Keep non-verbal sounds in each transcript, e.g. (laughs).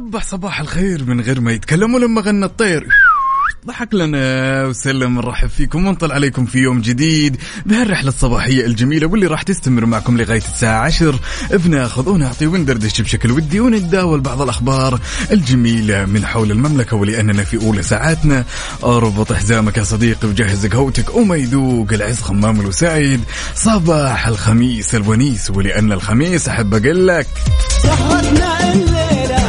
وصبح صباح الخير من غير ما يتكلم ولما غنى الطير. ضحك لنا وسلم نرحب فيكم ونطل عليكم في يوم جديد بهالرحلة الصباحية الجميلة واللي راح تستمر معكم لغاية الساعة عشر. بناخذ ونعطي وندردش بشكل ودي ونتداول بعض الأخبار الجميلة من حول المملكة ولأننا في أولى ساعاتنا. أربط حزامك يا صديقي وجهز قهوتك وما يذوق العز خمام الوسعيد صباح الخميس الونيس ولأن الخميس أحب أقول لك سهرتنا الليلة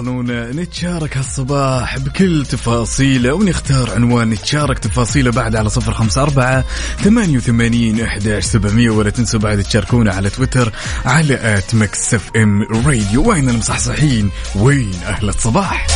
خلونا نتشارك هالصباح بكل تفاصيله ونختار عنوان نتشارك تفاصيله بعد على صفر خمسة أربعة ثمانية وثمانين إحداش سبعمية ولا تنسوا بعد تشاركونا على تويتر على at Mix FM Radio. وين المصحصحين؟ وين؟ أهل الصباح.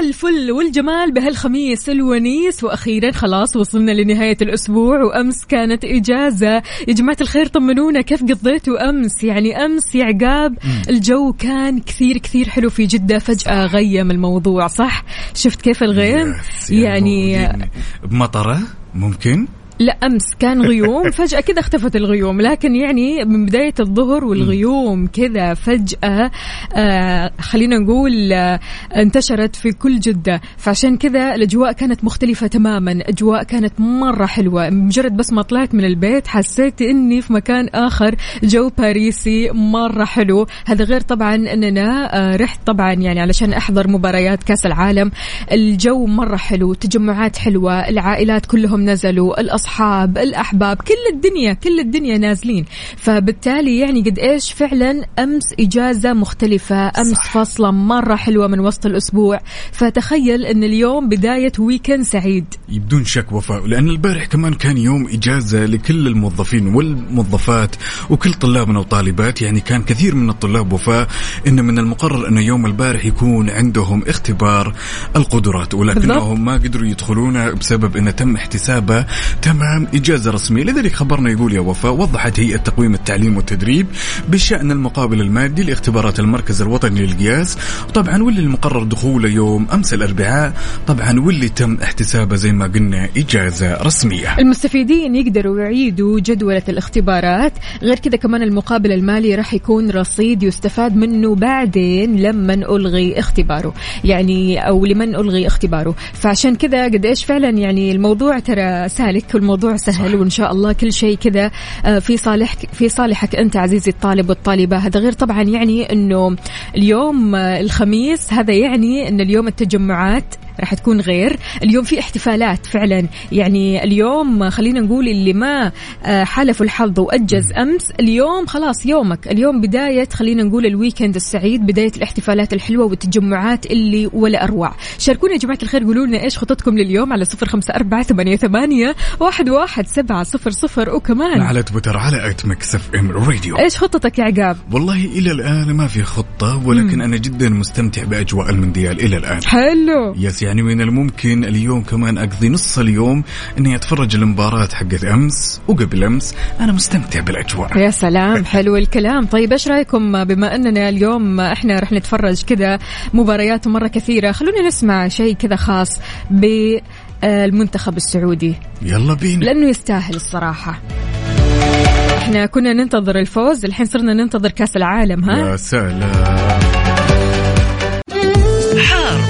الفل والجمال بهالخميس الونيس. وأخيرا خلاص وصلنا لنهاية الأسبوع وأمس كانت إجازة. يا جماعة الخير طمنونا كيف قضيتوا امس يعني أمس يا عقاب الجو كان كثير كثير حلو في جدة. فجأة غيم الموضوع صح؟ شفت كيف الغيم؟ يعني موجودين بمطرة ممكن؟ لا أمس كان غيوم (laughs) فجأة كذا اختفت الغيوم. لكن يعني من بداية الظهر والغيوم كذا فجأة آه خلينا نقول آه انتشرت في كل جدة. فعشان كذا الأجواء كانت مختلفة تماما. أجواء كانت مرة حلوة. مجرد بس ما طلعت من البيت حسيت إني في مكان آخر. جو باريسي مرة حلو. هذا غير طبعا إننا آه رحت طبعا يعني علشان أحضر مباريات كأس العالم. الجو مرة حلو تجمعات حلوة العائلات كلهم نزلوا الأصحاب الأحباب كل الدنيا كل الدنيا نازلين. فبالتالي يعني قد إيش فعلا أمس إجازة مختلفة أمس صح. فصلة مرة حلوة من وسط الأسبوع. فتخيل إن اليوم بداية ويكند سعيد. بدون شك وفاء لأن البارح كمان كان يوم إجازة لكل الموظفين والموظفات وكل طلابنا وطالبات. يعني كان كثير من الطلاب وفاء إن من المقرر أن يوم البارح يكون عندهم اختبار القدرات. ولكنهم ما قدروا يدخلون بسبب أن تم احتسابه. تمام إجازة رسمية. لذلك خبرنا يقول يا وفاء وضحت هيئة تقويم التعليم والتدريب بشأن المقابل المادي لاختبارات المركز الوطني للقياس. طبعا واللي المقرر دخوله يوم أمس الأربعاء طبعا واللي تم احتسابه زي ما قلنا إجازة رسمية. المستفيدين يقدروا يعيدوا جدولة الاختبارات. غير كذا كمان المقابل المالي راح يكون رصيد يستفاد منه بعدين لما ألغي اختباره يعني أو لمن ألغي اختباره. فعشان كذا قد إيش فعلا يعني الموضوع ترى سالك والموضوع سهل وإن شاء الله كل شيء كذا آه، في صالحك في صالحك أنت عزيزي الطالب والطالبة. هذا غير طبعا يعني أنه اليوم آه، الخميس هذا يعني أن اليوم التجمعات راح تكون غير. اليوم في احتفالات فعلا. يعني اليوم خلينا نقول اللي ما آه، حالف الحظ وأجز أمس اليوم خلاص يومك. اليوم بداية خلينا نقول ال weekend السعيد بداية الاحتفالات الحلوة والتجمعات اللي ولا أروع. شاركونا يا جماعة الخير قولوا لنا إيش خططكم لليوم على صفر خمسة أربعة ثمانية, ثمانية واحد, واحد سبعة صفر صفر. وكمان على تويتر على at Mix FM Radio. إيش خطتك يا عقاب؟ والله إلى الآن ما في خطة ولكن أنا جدا مستمتع بأجواء المونديال إلى الآن. حلو. يس يعني من الممكن اليوم كمان أقضي نص اليوم إني أتفرج المباراه حقت أمس وقبل أمس. أنا مستمتع بالأجواء. يا سلام (laughs) حلو الكلام. طيب إيش رأيكم؟ بما أننا اليوم إحنا رح نتفرج كذا مباريات مرة كثيرة خلونا نسمع شيء كذا خاص بالمنتخب السعودي. يلا بينا. لأنه يستاهل الصراحة. إحنا كنا ننتظر الفوز الحين صرنا ننتظر كأس العالم ها؟ يا سلام. حار.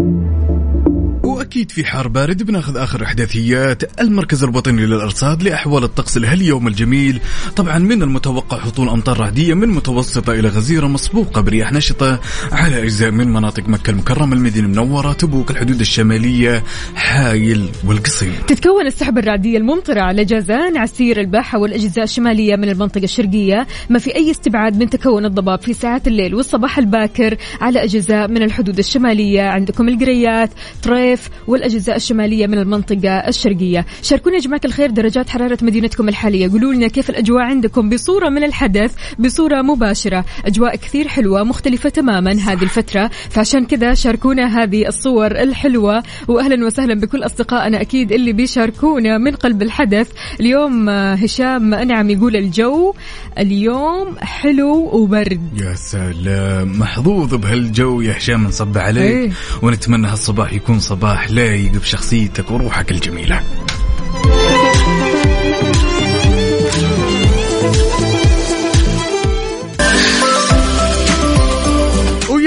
واكيد في حار بارد بناخذ آخر أحداثيات. المركز الوطني للأرصاد لأحوال الطقس لهاليوم الجميل. طبعا من المتوقع هطول أمطار رعدية من متوسطة إلى غزيرة مسبوقة برياح نشطه على أجزاء من مناطق مكة المكرمة المدينة المنورة تبوك الحدود الشمالية حايل والقصيم تتكون السحب الرعدية الممطرة على جازان عسير الباحة والأجزاء الشمالية من المنطقة الشرقية. ما في أي استبعاد من تكون الضباب في ساعات الليل والصباح الباكر على أجزاء من الحدود الشمالية. عندكم القريات طريف والأجزاء الشمالية من المنطقة الشرقية. شاركونا يا جماعة الخير درجات حرارة مدينتكم الحالية. قولوا لنا كيف الأجواء عندكم بصورة من الحدث بصورة مباشرة. أجواء كثير حلوة مختلفة تماما هذه الفترة. فعشان كذا شاركونا هذه الصور الحلوة. وأهلا وسهلا بكل أصدقائنا أكيد اللي بيشاركونا من قلب الحدث. اليوم آه، هشام أنعم يقول الجو اليوم حلو وبرد. يا سلام محظوظ بهالجو يا هشام نصب عليك. إيه. ونتمنى هالصباح يكون صباح لايق بشخصيتك وروحك الجميلة.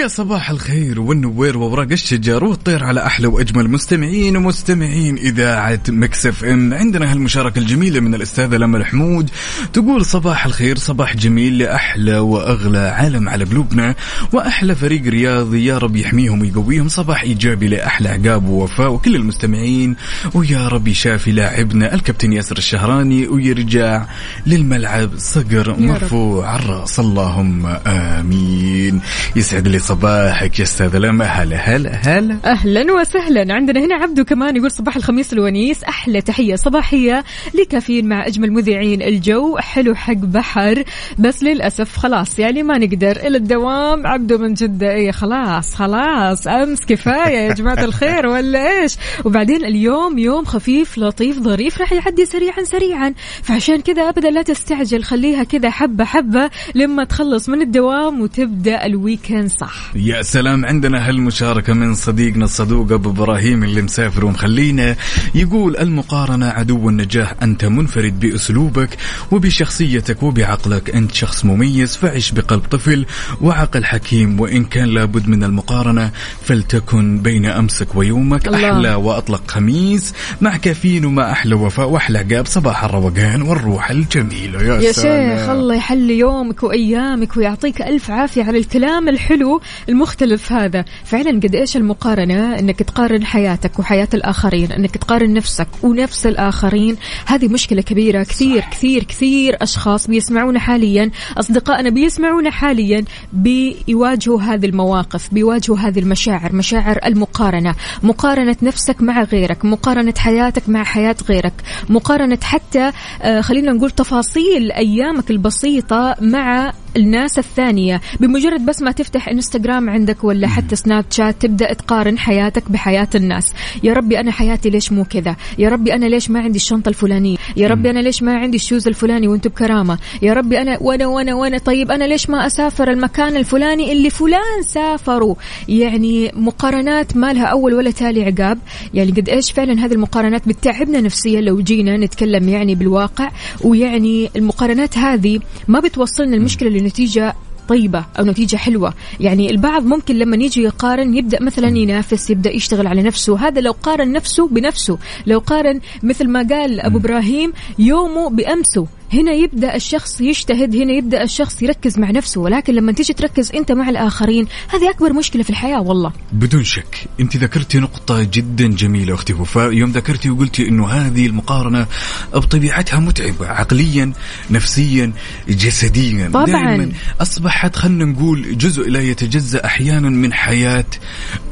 ويا صباح الخير والنوير وورق الشجر والطير على أحلى وأجمل مستمعين ومستمعين إذاعة مكسف إم. عندنا هالمشاركة الجميلة من الأستاذة لما الحمود. تقول صباح الخير صباح جميل لأحلى وأغلى عالم على قلوبنا. وأحلى فريق رياضي يا رب يحميهم ويقويهم. صباح إيجابي لأحلى عقاب ووفاء وكل المستمعين. ويا رب يشافي لاعبنا الكابتن ياسر الشهراني ويرجع للملعب صقر. مرفوع. على الراس اللهم آمين. يسعد لي صباحك يا أستاذ لما هلا هلا هلا أهلا وسهلا. عندنا هنا عبدو كمان يقول صباح الخميس الونيس. أحلى تحية صباحية لكافيين مع أجمل مذيعين الجو. حلو حق بحر. بس للأسف خلاص يعني ما نقدر. إلى الدوام. عبدو من جدة. اي خلاص خلاص. أمس كفاية يا جماعة (laughs) الخير ولا إيش؟ وبعدين اليوم يوم خفيف لطيف ظريف. راح يعدي سريعا سريعا. فعشان كذا ابدا لا تستعجل. خليها كذا حبة حبة لما تخلص من الدوام وتبدأ الويكند صح. يا سلام. عندنا هالمشاركة من صديقنا الصدوق أبو إبراهيم اللي مسافر ومخلينا يقول المقارنة عدو النجاح أنت منفرد بأسلوبك وبشخصيتك وبعقلك. أنت شخص مميز فعش بقلب طفل وعقل حكيم. وإن كان لابد من المقارنة فلتكن بين أمسك ويومك. الله. أحلى وأطلق خميس مع كافيين وما أحلى وفاء. وأحلى عقاب صباح الروقان والروح الجميلة. يا, يا سلام. شيخ الله يحلي يومك وأيامك ويعطيك ألف عافية على الكلام الحلو. المختلف هذا. فعلا قد إيش المقارنة؟ إنك تقارن حياتك وحياة الآخرين إنك تقارن نفسك ونفس الآخرين. هذه مشكلة كبيرة. كثير صح. كثير كثير أشخاص بيسمعونا حاليا أصدقائنا بيسمعونا حاليا بيواجهوا هذه المواقف بيواجهوا هذه المشاعر مشاعر المقارنة. مقارنة نفسك مع غيرك مقارنة حياتك مع حياة غيرك مقارنة حتى آه، خلينا نقول تفاصيل أيامك البسيطة مع الناس الثانية. بمجرد بس ما تفتح إنستغرام عندك ولا حتى سناب شات تبدأ تقارن حياتك بحياة الناس. يا ربي أنا حياتي ليش مو كذا؟ يا ربي أنا ليش ما عندي الشنطة الفلانية؟ يا ربي أنا ليش ما عندي الشوز الفلاني وأنتم بكرامة؟ يا ربي أنا وأنا وأنا وأنا طيب أنا ليش ما أسافر المكان الفلاني اللي فلان سافروا يعني مقارنات ما لها أول ولا تالي عقاب. يعني قد إيش فعلا هذه المقارنات بتتعبنا نفسيا لو جينا نتكلم يعني بالواقع. ويعني المقارنات هذه ما بتوصلنا المشكلة لنتيجة طيبة أو نتيجة حلوة. يعني البعض ممكن لما يجي يقارن يبدأ مثلا ينافس يبدأ يشتغل على نفسه. هذا لو قارن نفسه بنفسه. لو قارن مثل ما قال أبو إبراهيم يومه بأمسه. هنا يبدأ الشخص يجتهد هنا يبدأ الشخص يركز مع نفسه ولكن لما تيجي تركز أنت مع الآخرين هذه أكبر مشكلة في الحياة والله. بدون شك أنت ذكرتي نقطة جدا جميلة أختي وفاء. يوم ذكرتي وقلتي إنه هذه المقارنة بطبيعتها متعبة عقليا نفسيا جسديا. طبعاً. دائما أصبحت خلينا نقول جزء لا يتجزأ أحيانا من حياة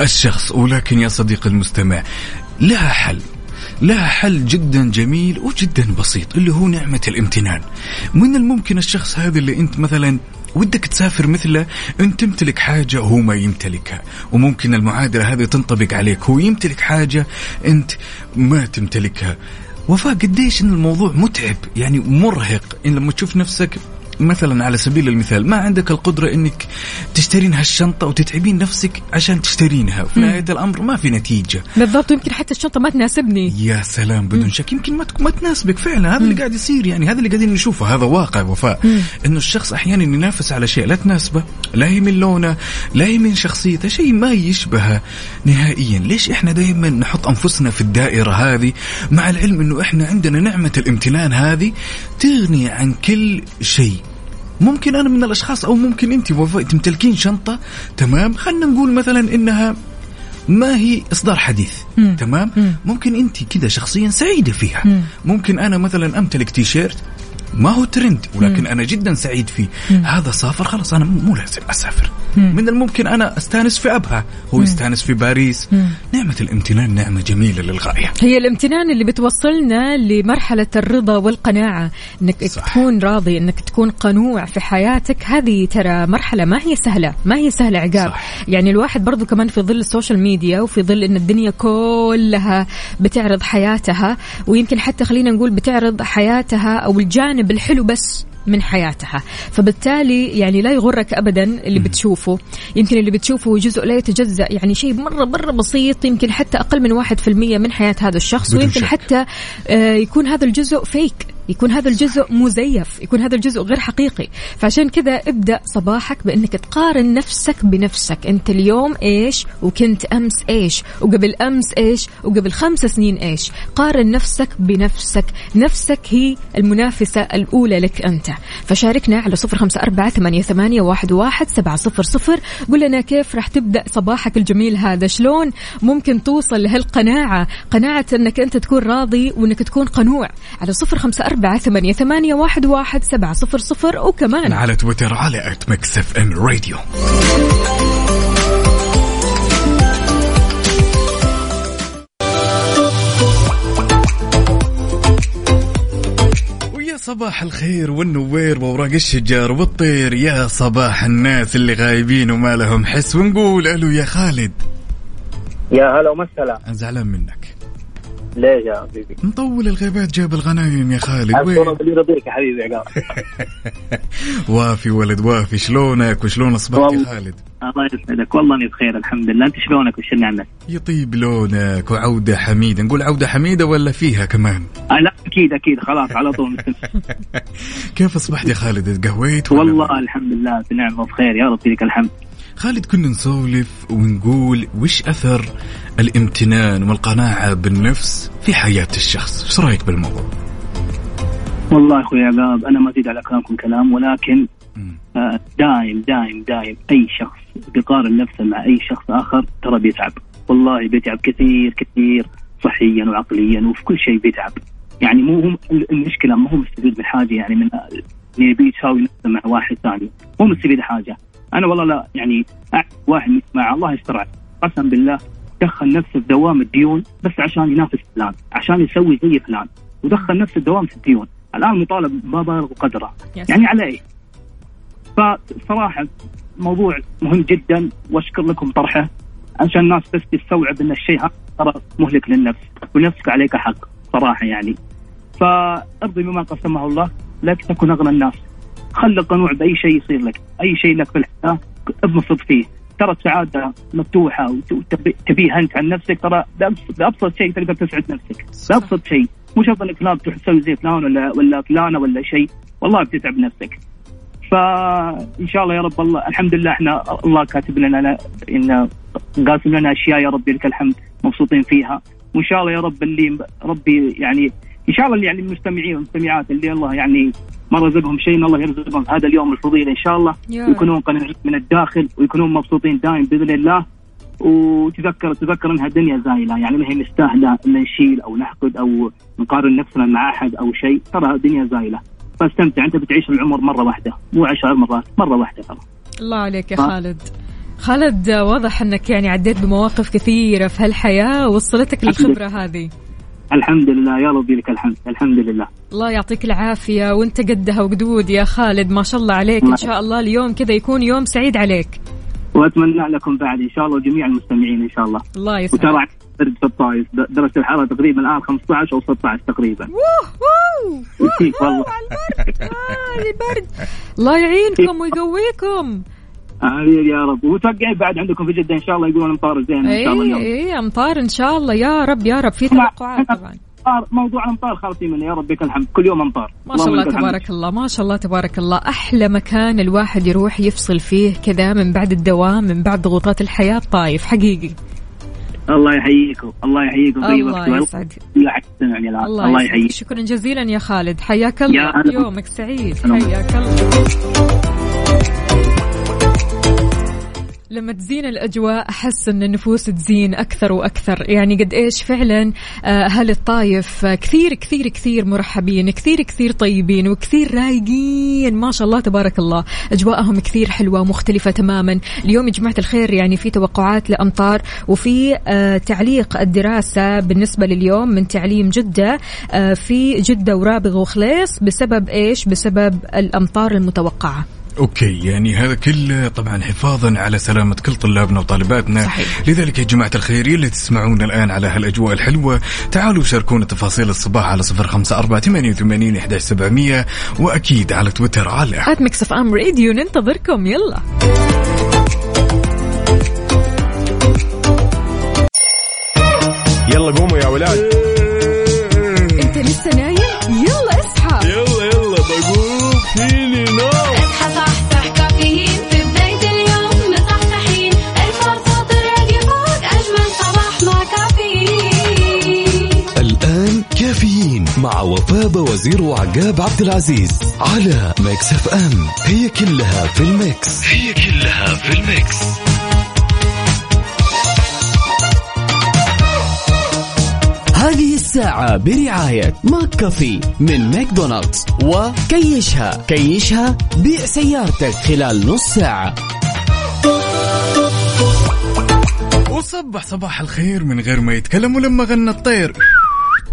الشخص ولكن يا صديقي المستمع لها حل. لها حل جدا جميل وجدا بسيط اللي هو نعمة الامتنان. من الممكن الشخص هذا اللي أنت مثلا ودك تسافر مثله أنت تمتلك حاجة هو ما يمتلكها. وممكن المعادلة هذه تنطبق عليك هو يمتلك حاجة أنت ما تمتلكها. وفاء قديش إن الموضوع متعب يعني مرهق. إن لما تشوف نفسك مثلا على سبيل المثال ما عندك القدرة إنك تشترين هالشنطة وتتعبين نفسك عشان تشترينها. في نهاية الأمر ما في نتيجة. بالضبط يمكن حتى الشنطة ما تناسبني. يا سلام بدون شك. يمكن ما ما تناسبك فعلا. هذا اللي قاعد يصير يعني هذا اللي قاعدين نشوفه. هذا واقع وفاء. إنه الشخص أحيانا ينافس على شيء لا تناسبه لا هي من لونه لا هي من شخصيته شيء ما يشبهه نهائيا. ليش إحنا دائما نحط أنفسنا في الدائرة هذه؟ مع العلم إنه إحنا عندنا نعمة الامتنان هذه تغني عن كل شيء. ممكن أنا من الأشخاص أو ممكن أنت وفاء تمتلكين شنطة تمام؟ خلينا نقول مثلا إنها ما هي إصدار حديث مم. تمام؟ مم. ممكن أنت كذا شخصيا سعيدة فيها. مم. ممكن أنا مثلا أمتلك تي شيرت ما هو ترند ولكن أنا جدا سعيد فيه. هذا سافر خلاص أنا مو لازم أسافر. من الممكن أنا أستانس في أبها هو يستانس في باريس. نعمة الامتنان نعمة جميلة للغاية. هي الامتنان اللي بتوصلنا لمرحلة الرضا والقناعة إنك صح. تكون راضي إنك تكون قنوع في حياتك. هذه ترى مرحلة ما هي سهلة ما هي سهلة عقاب. صح. يعني الواحد برضو كمان في ظل ال social media وفي ظل إن الدنيا كلها بتعرض حياتها ويمكن حتى خلينا نقول بتعرض حياتها أو الجانب الحلو بس من حياتها. فبالتالي يعني لا يغرك ابدا اللي بتشوفه. يمكن اللي بتشوفه جزء لا يتجزأ يعني شيء مرة مرة بسيط يمكن حتى أقل من واحد في المية من حياة هذا الشخص ويمكن شك. حتى آه، يكون هذا الجزء فيك يكون هذا الجزء مزيف يكون هذا الجزء غير حقيقي. فعشان كذا ابدأ صباحك بأنك تقارن نفسك بنفسك. أنت اليوم إيش؟ وكنت أمس إيش؟ وقبل أمس إيش؟ وقبل خمس سنين إيش؟ قارن نفسك بنفسك. نفسك هي المنافسة الأولى لك أنت. فشاركنا على صفر خمسة أربعة ثمانية, ثمانية واحد, واحد سبعة صفر صفر. قل لنا كيف راح تبدأ صباحك الجميل هذا؟ شلون ممكن توصل لهالقناعة؟ قناعة أنك أنت تكون راضي وأنك تكون قنوع. على صفر خمسة أربعة ثمانية, ثمانية واحد, واحد سبعة صفر صفر وكمان على تويتر على at Mix FM Radio. ويا صباح الخير والنوير وأوراق الشجر والطير. يا صباح الناس اللي غايبين وما لهم حس. ونقول ألو يا خالد. يا هلا ومسهلا. أنا زعلان منك. ليش يا حبيبي؟ مطول الغيبات جاب الغنايم يا خالد. وين؟ اللي يرضيك يا حبيبي عقاب (laughs) وافي ولد وافي شلونك؟ وشلون أصبحت يا. خالد؟ الله يسعدك. والله اني بخير الحمد لله أنت شلونك؟ وش النعمه؟ يطيب لونك وعودة حميدة. نقول عودة حميدة ولا فيها كمان؟ آه لا أكيد أكيد. خلاص على طول. (laughs) كيف أصبحت يا خالد؟ تقهويت والله الحمد لله بنعمة وبخير. يا رب لك الحمد. خالد كنا نسولف ونقول وش أثر الامتنان والقناعة بالنفس في حياة الشخص؟ إيش رأيك بالموضوع؟ والله يا أخوي عقاب أنا ما أزيد على كلامكم كلام ولكن. آه، دايم دايم دايم أي شخص بيقارن نفسه مع أي شخص آخر ترى بيتعب. والله بيتعب كثير كثير صحيا وعقليا وفي كل شيء بيتعب. يعني مو هو المشكلة ما هو مستفيد من حاجة يعني من إنه يبي يساوي نفسه مع واحد ثاني. مو مستفيد حاجة. أنا والله لا يعني واحد مع الله يستر. قسم بالله دخل نفسه في دوام الديون بس عشان ينافس فلان عشان يسوي زي فلان ودخل نفسه الدوام في الديون. الآن مطالب ما بالغ قدره. يعني على إيه؟ فصراحة موضوع مهم جدا وأشكر لكم طرحه. عشان الناس بس تستوعب إن الشيء هذا ترى مهلك للنفس ونفسك عليك حق صراحة يعني. فأرضي بما قسمه الله لك تكن أغنى الناس. خلي قنوع بأي شيء يصير لك أي شيء لك في الحياة ابسط فيه. ترى السعادة مفتوحة وتبيها انت عن نفسك ترى بأبسط شيء تقدر تسعد نفسك. بأبسط شيء. مو شرط إنك فلان تروح تسوي زي فلان ولا ولا فلانة ولا شيء. والله بتتعب نفسك. فان شاء الله يا رب الله الحمد لله إحنا الله كاتب لنا إن قاسم لنا أشياء يا رب لك الحمد مبسوطين فيها. وإن شاء الله يا رب اللي ربي يعني إن شاء الله اللي يعني المستمعين والمستمعات اللي الله يعني ما رزقهم شيء إن الله يرزقهم. هذا اليوم الفضيله إن شاء الله. رب. ويكونون قناعين من الداخل ويكونون مبسوطين دائم بإذن الله. وتذكر تذكر إنها دنيا زايلة. يعني ما هي مستاهلة إن نشيل أو نحقد أو نقارن نفسنا مع أحد أو شيء. ترى دنيا زايلة. فاستمتع. أنت بتعيش العمر مرة واحدة. مو عشر مرات مرة واحدة ترى. الله عليك يا. خالد. خالد واضح إنك يعني عديت بمواقف كثيرة في هالحياة. وصلتك للخبرة هذه. الحمد لله يا ربي لك الحمد الحمد لله. الله يعطيك العافية وانت قدها وقدود يا خالد ما شاء الله عليك إن شاء الله اليوم كذا يكون يوم سعيد عليك. وأتمنى لكم بعد إن شاء الله وجميع المستمعين إن شاء الله. الله وترى يسعدك برد في الطايف د- درجة الحرارة تقريبا الآن 15 أو 16 تقريبا. (laughs) والله. آه البرد. الله يعينكم ويقويكم. امين يا رب. وتوقعين بعد عندكم في جدة إن شاء الله يقولون أمطار زين إن شاء الله. اليوم اي أمطار إن شاء الله. يا رب يا رب. في توقعات طبعا. موضوع الامطار خالصين منه. يا رب لك الحمد. كل يوم أمطار. ما شاء الله. تبارك الله. ما شاء الله تبارك الله. أحلى مكان الواحد يروح يفصل فيه كذا من بعد الدوام من بعد ضغوطات الحياة. طايف حقيقي. الله يحييكم. الله يحييكم. طيب الله يسعد حد سمعني الان الله, الله يسعدك. يحييك. شكرا جزيلا يا خالد. حياك الله. يومك سعيد. حياك الله. لما تزين الأجواء أحس إن النفوس تزين أكثر وأكثر. يعني قد إيش فعلا آه، أهل الطايف آه، كثير كثير كثير مرحبين كثير كثير طيبين وكثير رايقين. ما شاء الله تبارك الله. أجواءهم كثير حلوة ومختلفة تماما. اليوم يا جماعة الخير يعني في توقعات لأمطار وفي آه، تعليق الدراسة بالنسبة لليوم من تعليم آه، في جدة ورابغ وخليص. بسبب إيش؟ بسبب الأمطار المتوقعة. okay يعني هذا كله طبعا حفاظا على سلامة كل طلابنا وطالباتنا. صحيح. لذلك يا جماعة الخير اللي تسمعونا الآن على هالأجواء الحلوة تعالوا شاركونا تفاصيل الصباح على صفر خمسة أربعة ثمانية وثمانين احداش سبعمئه وأكيد على تويتر على at Mix FM Radio ننتظركم يلا. يلا قوموا يا ولاد. إنت لسه نايم؟ يلا اصحى. يلا يلا بقوم. فيني مع وفاء بوزير وعقاب عبد العزيز على ميكس اف ام. هي كلها في الميكس. هي كلها في الميكس. هذه الساعة برعاية McCafé من ماكدونالدز وكيشها. كيشها بيع سيارتك خلال نص ساعة. وصبح صباح الخير من غير ما يتكلم ولما غنى الطير.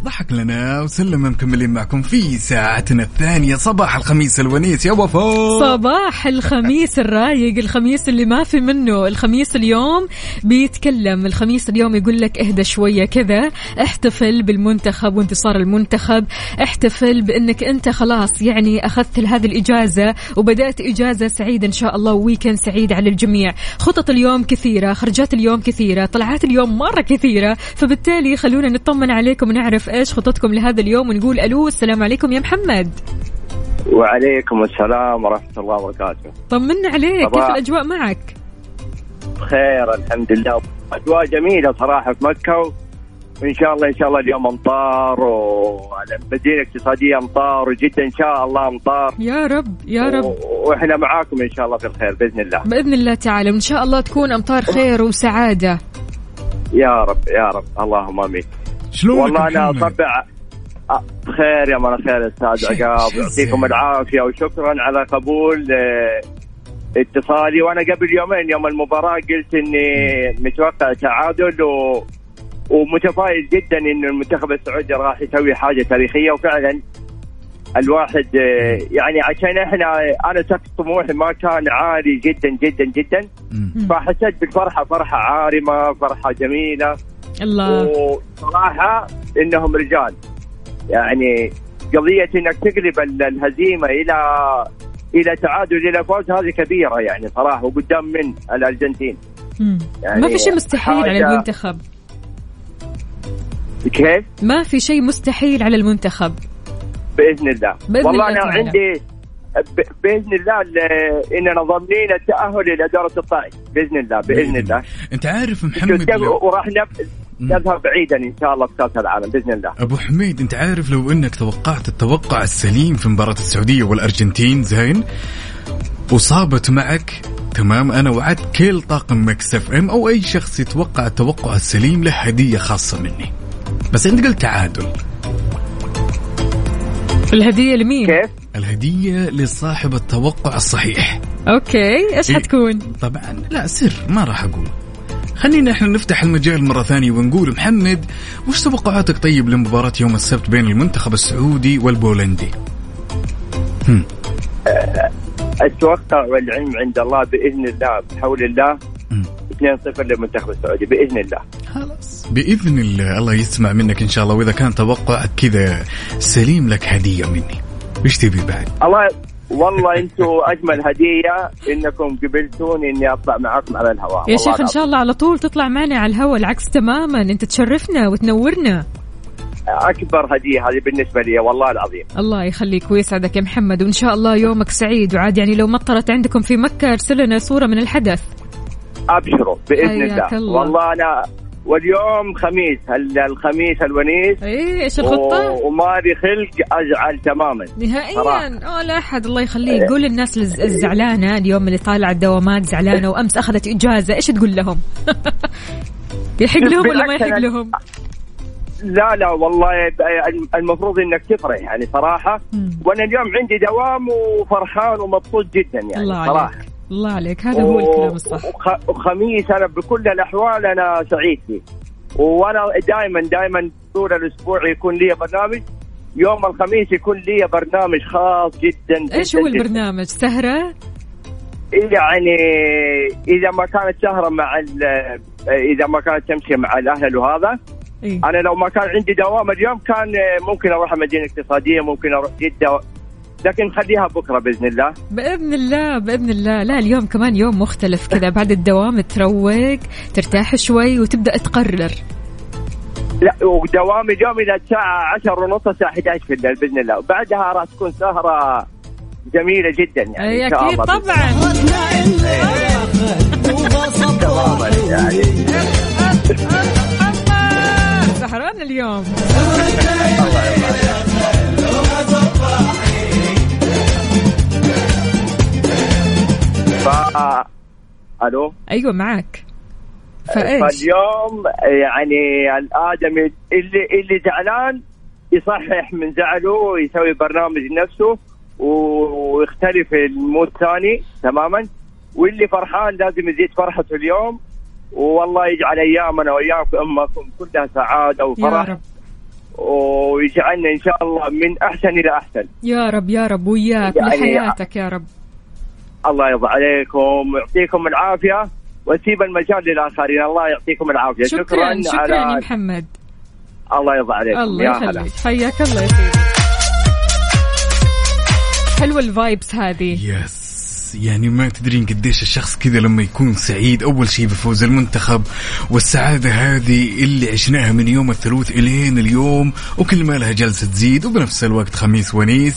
ضحك لنا وسلم مكملين معكم في ساعتنا الثانية. صباح الخميس الونيس يا وفاء. صباح الخميس الرايق الخميس اللي ما في منه. الخميس اليوم بيتكلم. الخميس اليوم يقول لك اهدى شوية كذا. احتفل بالمنتخب وانتصار المنتخب. احتفل بأنك أنت خلاص يعني أخذت هذه الإجازة وبدأت إجازة سعيدة إن شاء الله وويكند سعيد على الجميع. خطط اليوم كثيرة خرجات اليوم كثيرة طلعات اليوم مرة كثيرة. فبالتالي خلونا نطمن عليكم ونعرف إيش خططكم لهذا اليوم ونقول ألو السلام عليكم يا محمد. وعليكم السلام ورحمة الله وبركاته. طمنا عليك كيف. الأجواء معك؟ بخير الحمد لله. أجواء جميلة صراحة في مكة وإن شاء الله إن شاء الله اليوم أمطار والمدينة الاقتصادية أمطار وجدة إن شاء الله أمطار. يا رب يا رب. و- وإحنا معاكم إن شاء الله في الخير بإذن الله. بإذن الله تعالى وإن شاء الله تكون أمطار خير وسعادة. يا رب يا رب. اللهم آمين. شلونك والله؟ أطبع أ- بخير يا من خير أستاذ شيء- عقاب. يعطيكم زين. العافية وشكرا على قبول آه، اتصالي. وأنا قبل يومين يوم المباراة قلت إني متوقع تعادل و... ومتفائل جدا إن المنتخب السعودي راح يسوي حاجة تاريخية. وفعلا الواحد آه، يعني عشان إحنا أنا سقف طموحي ما كان عالي جدا جدا جدا. فحسيت بالفرحة فرحة عارمة فرحة جميلة. الله. وصراحة إنهم رجال. يعني قضية إنك تقلب ال- الهزيمة إلى إلى تعادل إلى فوز هذه كبيرة يعني صراحة وقدام من الأرجنتين. يعني ما في شيء مستحيل على المنتخب. كيف؟ ما في شيء مستحيل على المنتخب. بإذن الله. بإذن والله الله أنا تعالى. عندي بإذن الله ال- إننا ضامنين التأهل إلى دورة الطائف بإذن الله بإذن الله. أنت عارف محمد لو... وراح نب- نذهب بعيدا إن شاء الله في كأس العالم بإذن الله. أبو حميد أنت عارف لو إنك توقعت التوقع السليم في مباراة السعودية والأرجنتين زين؟ وصابت معك تمام أنا وعدت كل طاقم Mix FM أو أي شخص يتوقع التوقع السليم له هدية خاصة مني. بس أنت قلت تعادل. الهدية لمين؟ كيف؟ الهدية لصاحب التوقع الصحيح. okay إيش إيه. حتكون؟ طبعا. لا سر ما راح أقول. خلينا إحنا نفتح المجال مرة ثانية ونقول محمد وش توقعاتك طيب لمباراة يوم السبت بين المنتخب السعودي والبولندي؟ هم. التوقع والعلم عند الله بإذن الله بحول الله مم. 2-0 للمنتخب السعودي بإذن الله. خلاص. بإذن الله. الله يسمع منك إن شاء الله وإذا كان توقعك كذا سليم لك هدية مني. إيش تبي بعد؟ الله والله أنتم اجمل هدية انكم قبلتوني اني اطلع معاكم على الهواء. يا شيخ إن شاء الله على طول تطلع معنا على الهواء العكس تماما. انت تشرفنا وتنورنا. اكبر هدية هذه بالنسبة لي والله العظيم. الله يخليك ويسعدك يا محمد وإن شاء الله يومك سعيد. وعاد يعني لو مطرت عندكم في مكة ارسل لنا صورة من الحدث. ابشروا بإذن الله. الله. والله أنا واليوم خميس ال- الخميس الونيس إيه إيش الخطة و- ومالي خلق أزعل تماما نهائيا. آه لا أحد الله يخليك قول للناس الز- الزعلانة اليوم اللي طالعة الدوامات زعلانة وأمس أخذت إجازة إيش تقول لهم؟ (laughs) يحق لهم ولا ما يحق لهم؟ لا لا والله المفروض إنك تفرح يعني صراحة. وأنا اليوم عندي دوام وفرحان ومبسوط جدا يعني الله صراحة عليك الله عليك هذا هو الكلام الصح وخ- وخميس أنا بكل الأحوال أنا سعيد فيه وأنا دائما دائما طول الأسبوع يكون لي برنامج يوم الخميس يكون لي برنامج خاص جدا إيش هو. البرنامج؟ سهرة؟ يعني إذا ما كانت سهرة مع إذا ما كانت تمشي مع الأهل وهذا إيه؟ أنا لو ما كان عندي دوام اليوم كان ممكن أروح المدينة الاقتصاديه ممكن أروح جدة لكن خليها بكرة بإذن الله. بإذن الله بإذن الله. لا اليوم كمان يوم مختلف كذا. (laughs) بعد الدوام تروق ترتاح شوي وتبدأ تقرر. لا ودوامي اليوم إلى الساعة 10 ونص الساعة 11 في الليل بإذن الله. وبعدها راح تكون سهرة جميلة جدا يعني أكيد الله. طبعا. (laughs) سهران اليوم. (laughs) ف ألو؟ أيوه معك فإيش؟ فاليوم يعني الادمي اللي اللي زعلان يصحح من زعله ويسوي برنامج لنفسه ويختلف المود ثاني تماما. واللي فرحان لازم يزيد فرحته اليوم. والله يجعل أيامنا وايامكم أمكم كلها سعادة يا وفرح. رب. ويجعلنا إن شاء الله من أحسن إلى أحسن. يا رب يا رب وياك يعني- ولحياتك يا رب. الله يرضى عليكم ويعطيكم العافية واسيب المجال للآخرين. الله يعطيكم العافية. شكرا شكرا على يا محمد. الله يرضى عليكم. الله يا هلا. يخليك حياك الله يا سيدي. حلوة ال vibes هذه. yes يعني ما تدرين قديش الشخص كذا لما يكون سعيد أول شيء بفوز المنتخب. والسعادة هذه اللي عشناها من يوم الثلاث إلين اليوم وكل ما لها جلسة تزيد وبنفس الوقت خميس ونيس.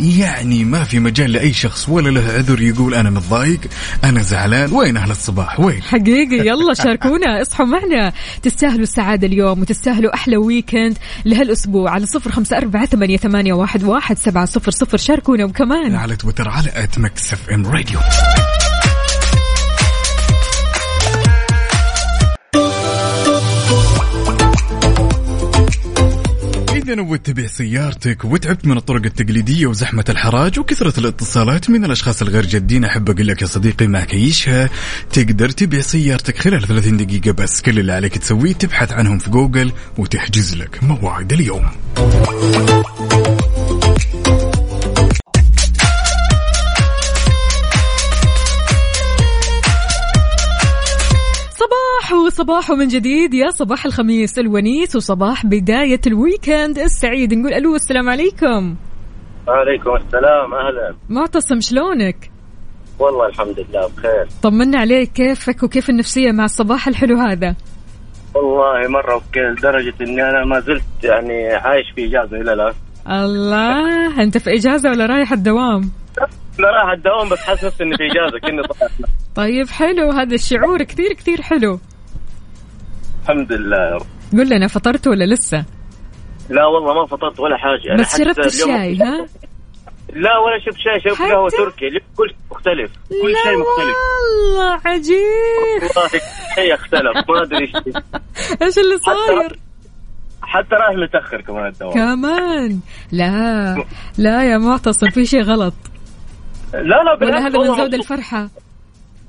يعني ما في مجال لأي شخص ولا له عذر يقول أنا متضايق أنا زعلان وين أهل الصباح؟ وين؟ حقيقي. (laughs) يلا شاركونا اصحوا معنا. تستاهلوا السعادة اليوم وتستاهلوا أحلى weekend لهالأسبوع على صفر خمسة أربعة ثمانية, ثمانية واحد, واحد سبعة صفر صفر. شاركونا وكمان. على تويتر على at اف ام راديو إذا نويت تبيع سيارتك وتعبت من الطرق التقليدية وزحمة الحراج وكثرة الاتصالات من الأشخاص الغير جادين أحب أقول لك يا صديقي مع كيشها. تقدر تبيع سيارتك خلال 30 دقيقة بس. كل اللي عليك تسويه تبحث عنهم في جوجل وتحجز لك موعد اليوم. صباح وصباح من جديد. يا صباح الخميس الونيس وصباح بداية ال weekend. السعيد نقول ألو السلام عليكم. وعليكم السلام أهلا. معتصم شلونك؟ والله الحمد لله بخير. طمنا عليك. كيفك وكيف النفسية مع الصباح الحلو هذا؟ والله مرة بكير لدرجه إني أنا ما زلت يعني عايش في إجازة إلى الآن. الله أنت في إجازة ولا رايح الدوام؟ لا راح الدوام بس حاسس نفسي إني في إجازة كني طيب حلو. هذا الشعور كثير كثير حلو. الحمد لله يا رب. قل لنا فطرت ولا لسه؟ لا والله ما فطرت ولا حاجة. بس شربت الشاي ها؟ لا ولا شربت شاي شربت؟ قهوة تركي. كل شيء مختلف. كل لا شيء مختلف. والله عجيب. والله شيء اختلف. ما أدري إيش. (laughs) اللي صاير؟ حتى رايح متأخر كمان الدوام كمان؟ لا لا يا معتصم في شيء غلط. لا لا ولا بالعكس هذا من زود مبسوط.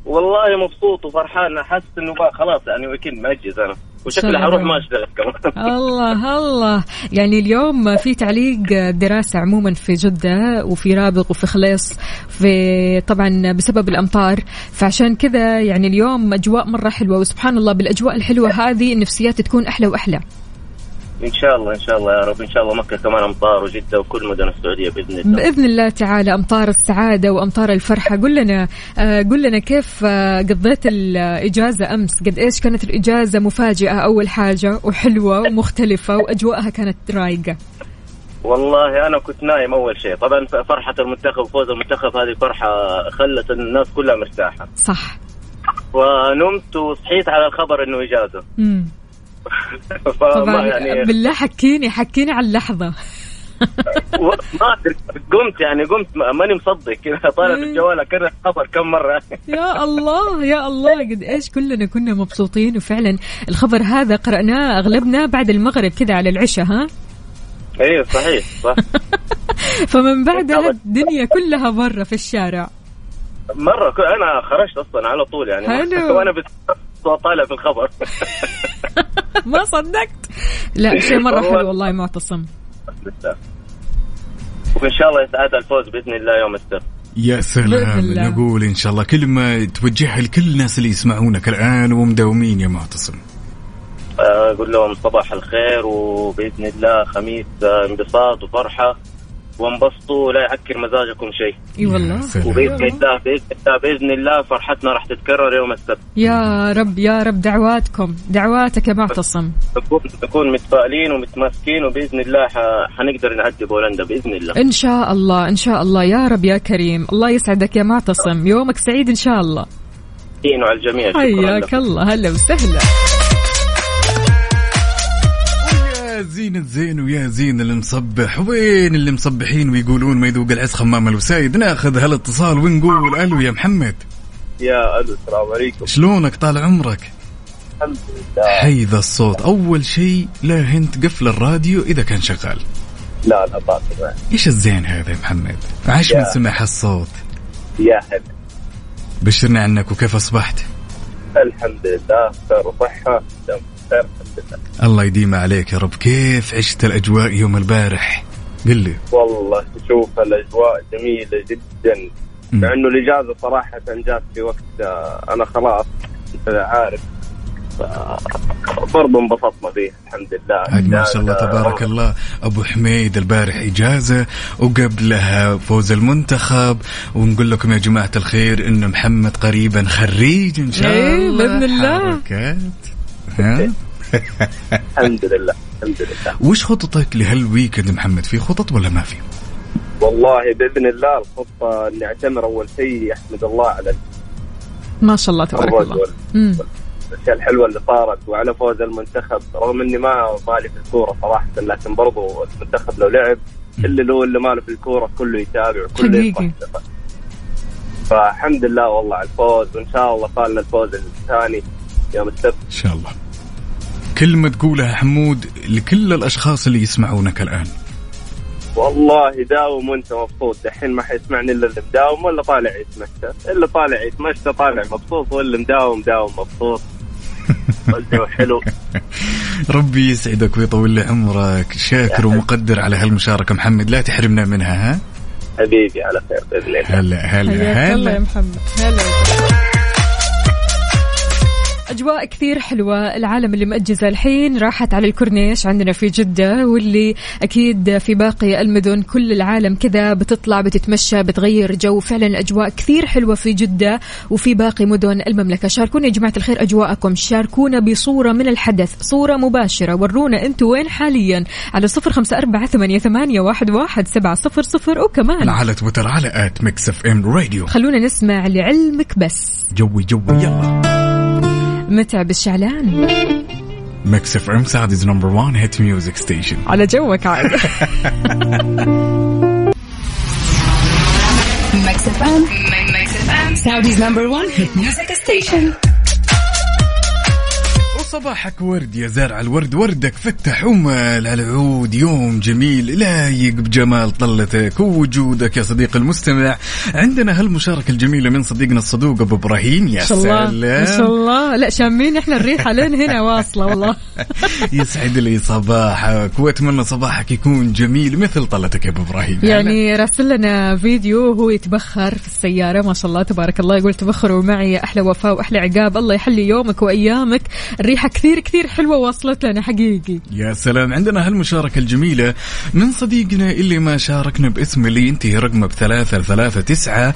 والله مبسوط وفرحان حاسس إنه خلاص يعني ويكند مأجز أنا. وشكلي حروح. ما أشتغل كمان. (laughs) الله الله. يعني اليوم في تعليق دراسة عموما في جدة وفي رابغ وفي خليص في طبعا بسبب الأمطار. فعشان كذا يعني اليوم أجواء مرة حلوة وسبحان الله بالأجواء الحلوة هذه النفسيات تكون أحلى وأحلى. إن شاء الله إن شاء الله يا رب. إن شاء الله مكة كمان أمطار وجدة وكل مدن السعودية بإذن الله. بإذن الله تعالى أمطار السعادة وأمطار الفرحة. قل لنا آه، قل لنا كيف آه، قضيت الإجازة أمس؟ قد إيش كانت الإجازة مفاجئة أول حاجة وحلوة ومختلفة وأجواءها كانت رايقة؟ والله أنا كنت نايم أول شيء. طبعا فرحة المنتخب وفوز المنتخب هذه فرحه خلت الناس كلها مرتاحة. صح. ونمت وصحيت على الخبر إنه إجازة. مم. (laughs) طبعا يعني بالله حكيني حكيني على اللحظة. و- ما أدري قمت يعني قمت ما- ماني مصدق. كذا طالع في الجوال أكرر الخبر كم مرة. (laughs) يا الله يا الله. قد إيش كلنا كنا مبسوطين وفعلا الخبر هذا قرأناه أغلبنا بعد المغرب كذا على العشاء ها؟ أيوه صحيح صح. (laughs) فمن بعدها الدنيا كلها برا في الشارع. مرة أنا خرجت أصلا على طول يعني. حلو. وأنا بت- طالع في الخبر (laughs) ما صدقت لا (laughs) شيء مرة والله. حلو والله معتصم. وإن شاء الله يسعدها الفوز بإذن الله يوم السبت يا سلام. نقول إن شاء الله كلمه توجهها لكل الناس اللي يسمعونك الان ومداومين يا معتصم أقول لهم صباح الخير وبإذن الله خميس آه، انبساط وفرحة وانبسطوا لا يعكر مزاجكم شيء. إي والله. وبإذن الله بإذن الله بإذن الله فرحتنا راح تتكرر يوم السبت. يا رب يا رب دعواتكم دعواتك يا معتصم نكون متفائلين ومتماسكين وبإذن الله حنقدر نعدي بولندا بإذن الله. إن شاء الله إن شاء الله. يا رب يا كريم. الله يسعدك يا معتصم يومك سعيد إن شاء الله. على الجميع. حياك. الله. هلا وسهلا. يا زين الزين ويا زين اللي مصبح وين اللي مصبحين ويقولون ما يذوق العز خمام الوسايد؟ ناخذ هالإتصال ونقول ألو يا محمد. يا ألو السلام عليكم. شلونك؟ طال عمرك. الحمد لله. حي ذا الصوت. أول شيء لا هنت قفل الراديو إذا كان شغال. لا لا باطل. إيش الزين هذا يا محمد؟ عاش من. سمع الصوت. يا هلا. بشرنا عنك وكيف أصبحت؟ الحمد لله خير وصحة دم خير الحمد لله. الله يديم عليك يا رب. كيف عشت الأجواء يوم البارح؟ قل لي. والله تشوف الأجواء جميلة جدا. مع انه الإجازة صراحة جات في وقت آه، أنا خلاص عارف. برضه انبسطنا فيه الحمد لله. ما شاء الله تبارك الله. أبو حميد البارح إجازة وقبلها فوز المنتخب. ونقول لكم يا جماعة الخير إن محمد قريبا خريج إن شاء إيه، الله. بإذن الله. حركات. ها؟ (laughs) الحمد لله الحمد لله. وش خططك لهالويكند محمد؟ في خطط ولا ما في؟ والله بإذن الله الخطة إني أعتمر أول شيء احمد الله على ما شاء الله تبارك الله. مم. والاشياء الحلوة اللي صارت وعلى فوز المنتخب رغم إني ما مالي في الكورة صراحة لكن برضو المنتخب لو لعب اللي له اللي ماله في الكورة كله يتابع وكله حقيقي. يفرح. فالحمد لله والله على الفوز وإن شاء الله صار لنا الفوز الثاني يوم السبت إن شاء الله كلمة تقولها حمود لكل الأشخاص اللي يسمعونك الآن والله داوم وأنت مبسوط دحين ما حيسمعني إلا اللي مداوم ولا طالع يتمشى اللي طالع يتمشى طالع مبسوط واللي مداوم داوم مبسوط والجو حلو ربي يسعدك ويطول لي عمرك شاكر ومقدر على هالمشاركة محمد لا تحرمنا منها ها؟ حبيبي على خير بإذن الله. هلا هلا الله يا هلا محمد. هلا. أجواء كثير حلوة. العالم اللي مأجزة الحين راحت على الكورنيش عندنا في جدة واللي أكيد في باقي المدن كل العالم كذا بتطلع بتتمشى بتغير جو. فعلا الأجواء كثير حلوة في جدة وفي باقي مدن المملكة. شاركونا يا جماعة الخير أجواءكم. شاركونا بصورة من الحدث صورة مباشرة. ورونا أنتوا وين حاليا؟ على صفر خمسة أربعة ثمانية, ثمانية واحد, واحد سبعة صفر صفر. وكمان على تويتر على at ميكس اف ام راديو خلونا نسمع لعلمك بس. جوي جوي يلا. متعب الشعلان ميكس اف ام Saudi's number 1 hit music station على جوك عاد Mix FM. Mix FM. Saudi's number one hit music station. (laughs) صباحك ورد يا زارع الورد وردك فتح ومال على العود. يوم جميل لايق بجمال طلتك ووجودك يا صديقي المستمع. عندنا هالمشاركة الجميلة من صديقنا الصدوق أبو إبراهيم. يا الله ما شاء سلام الله. لا شامين إحنا الريحه لين هنا واصلة والله. (laughs) يسعد لي صباحك وأتمنى صباحك يكون جميل مثل طلتك يا أبو إبراهيم. يعني راسل لنا فيديو وهو يتبخر في السيارة ما شاء الله تبارك الله. يقول تبخروا معي أحلى وفاء وأحلى عقاب. الله يحلي يومك وأيامك. كثير كثير حلوة وصلت لنا حقيقي. يا سلام. عندنا هالمشاركة الجميلة من صديقنا اللي ما شاركنا باسم اللي ينتهي رقمه بثلاثة ثلاثة تسعة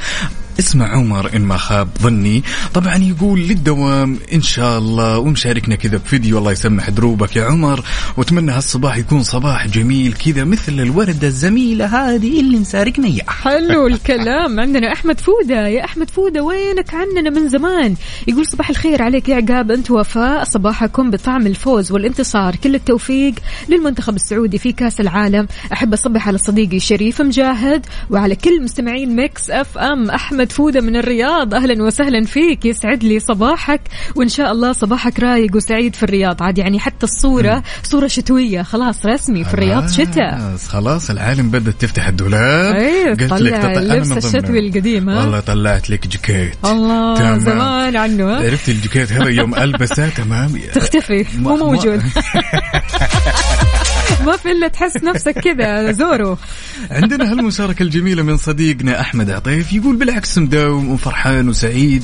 اسمه عمر إن ما خاب ظني. طبعا يقول للدوام إن شاء الله ومشاركنا كذا بفيديو الله يسمح دروبك يا عمر. وأتمنى هالصباح يكون صباح جميل كذا مثل الوردة الزميلة هذه اللي مشاركنا إياها. حلو (laughs) الكلام. عندنا أحمد فودة. يا أحمد فودة وينك عننا من زمان؟ يقول صباح الخير عليك يا عقاب أنت وفاء. صباحكم بطعم الفوز والانتصار. كل التوفيق للمنتخب السعودي في كأس العالم. أحب أصبح على صديقي شريف مجاهد وعلى كل مستمعين ميكس أف أم احمد فوده من الرياض. أهلا وسهلا فيك. يسعد لي صباحك. وإن شاء الله صباحك رايق وسعيد في الرياض. عاد يعني حتى الصورة صورة شتوية. خلاص رسمي في الرياض شتاء. خلاص خلاص العالم بدأت تفتح الدولاب. إيه قلت لك اللبس الشتوي. القديم ها؟ والله طلعت لك جاكيت. الله تمام. زمان عنه؟ عرفت الجاكيت هذا يوم ألبسه تمام. تختفي مو موجود. (laughs) (laughs) (laughs) ما في إلا تحس نفسك كذا زورو. عندنا هالمشاركة الجميلة من صديقنا أحمد عطيف يقول بالعكس مداوم وفرحان وسعيد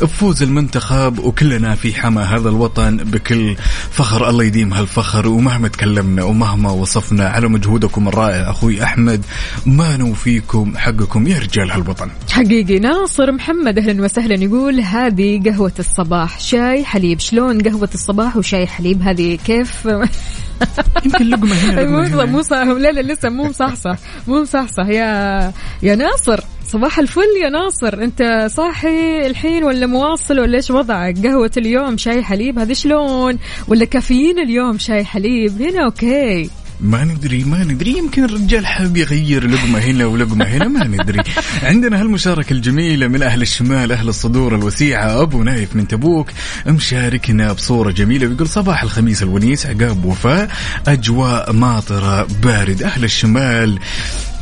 بفوز المنتخب وكلنا في حمى هذا الوطن بكل فخر الله يديم هالفخر ومهما تكلمنا ومهما وصفنا على مجهودكم الرائع أخوي أحمد ما نوفيكم حقكم يا رجال هالوطن. حقيقي ناصر محمد أهلا وسهلا يقول هذه قهوة الصباح. شاي حليب شلون قهوة الصباح وشاي حليب؟ هذه كيف؟ يمكن لقمة مو. مو لا لا لسه مو مصحصح. مو مصحصح. يا يا ناصر صباح الفل يا ناصر. أنت صاحي الحين ولا مواصل ولا إيش وضعك؟ قهوة اليوم شاي حليب هذا شلون؟ ولا كافيين اليوم شاي حليب؟ هنا أوكي. ما ندري ما ندري يمكن الرجال حاب يغير لقمة هنا ولقمة هنا ما ندري. (laughs) عندنا هالمشاركة الجميلة من أهل الشمال أهل الصدور الوسيعة أبو نايف من تبوك مشاركنا بصورة جميلة ويقول صباح الخميس الونيس عقاب وفاء أجواء ماطرة بارد أهل الشمال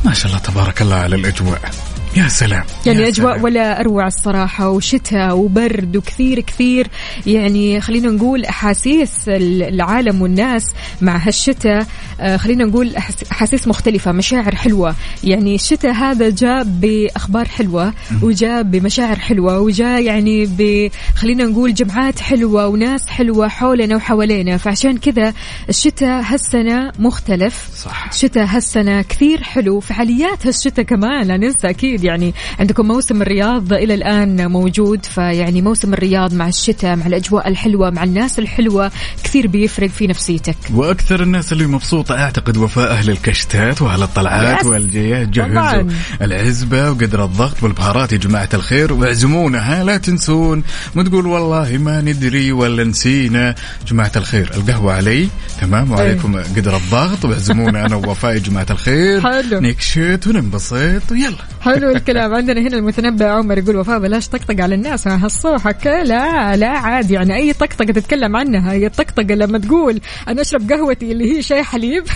ما شاء الله تبارك الله على الأجواء. يا سلام. يعني يا أجواء سلام. ولا أروع الصراحة وشتاء وبرد وكثير كثير. يعني خلينا نقول أحاسيس العالم والناس مع هالشتاء. آه، خلينا نقول أحاسيس مختلفة مشاعر حلوة. يعني الشتاء هذا جاء بأخبار حلوة وجاء بمشاعر حلوة وجاء يعني ب خلينا نقول جمعات حلوة وناس حلوة حولنا وحوالينا. فعشان كذا الشتاء هالسنة مختلف. صح. الشتاء هالسنة كثير حلو. فعاليات هالشتاء كمان لا ننسى أكيد. يعني عندكم موسم الرياض إلى الآن موجود فيعني موسم الرياض مع الشتاء مع الأجواء الحلوة مع الناس الحلوة كثير بيفرق في نفسيتك. وأكثر الناس اللي مبسوطة أعتقد وفاء أهل الكشتات وأهل الطلعات. والجيات جهزوا طبعاً. العزبة وقدر الضغط والبهارات يا جماعة الخير واعزمونا ها لا تنسون. ما تقول والله ما ندري ولا نسينا. جماعة الخير القهوة علي تمام؟ وعليكم قدر الضغط واعزمونا أنا ووفاء يا جماعة الخير. حلو. نكشت وننبسط ويلا. حلو. الكلام عندنا هنا المتنبع عمر يقول وفاء بلاش طقطق على الناس ها هالصوحك لا لا عادي يعني أي طقطقة تتكلم عنها هي الطقطقة لما تقول أنا أشرب قهوتي اللي هي شاي حليب. (laughs)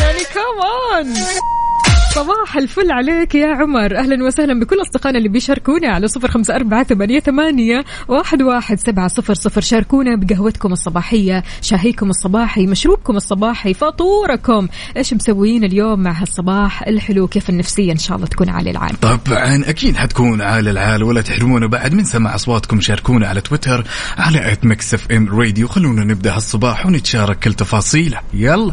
يعني كمان صباح الفل عليك يا عمر. أهلا وسهلا بكل أصدقائنا اللي بيشاركونا على صفر خمسة أربعة ثمانية, ثمانية واحد, واحد سبعة صفر صفر. شاركونا بقهوتكم الصباحية شاهيكم الصباحي مشروبكم الصباحي فطوركم. إيش مسويين اليوم مع هالصباح الحلو؟ كيف النفسية إن شاء الله تكون عالي العال طبعا أكيد حتكون عال العال ولا تحرمونا بعد. من سماع أصواتكم شاركونا على تويتر على at ميكس اف ام راديو خلونا نبدأ هالصباح ونتشارك كل تفاصيله. يلا.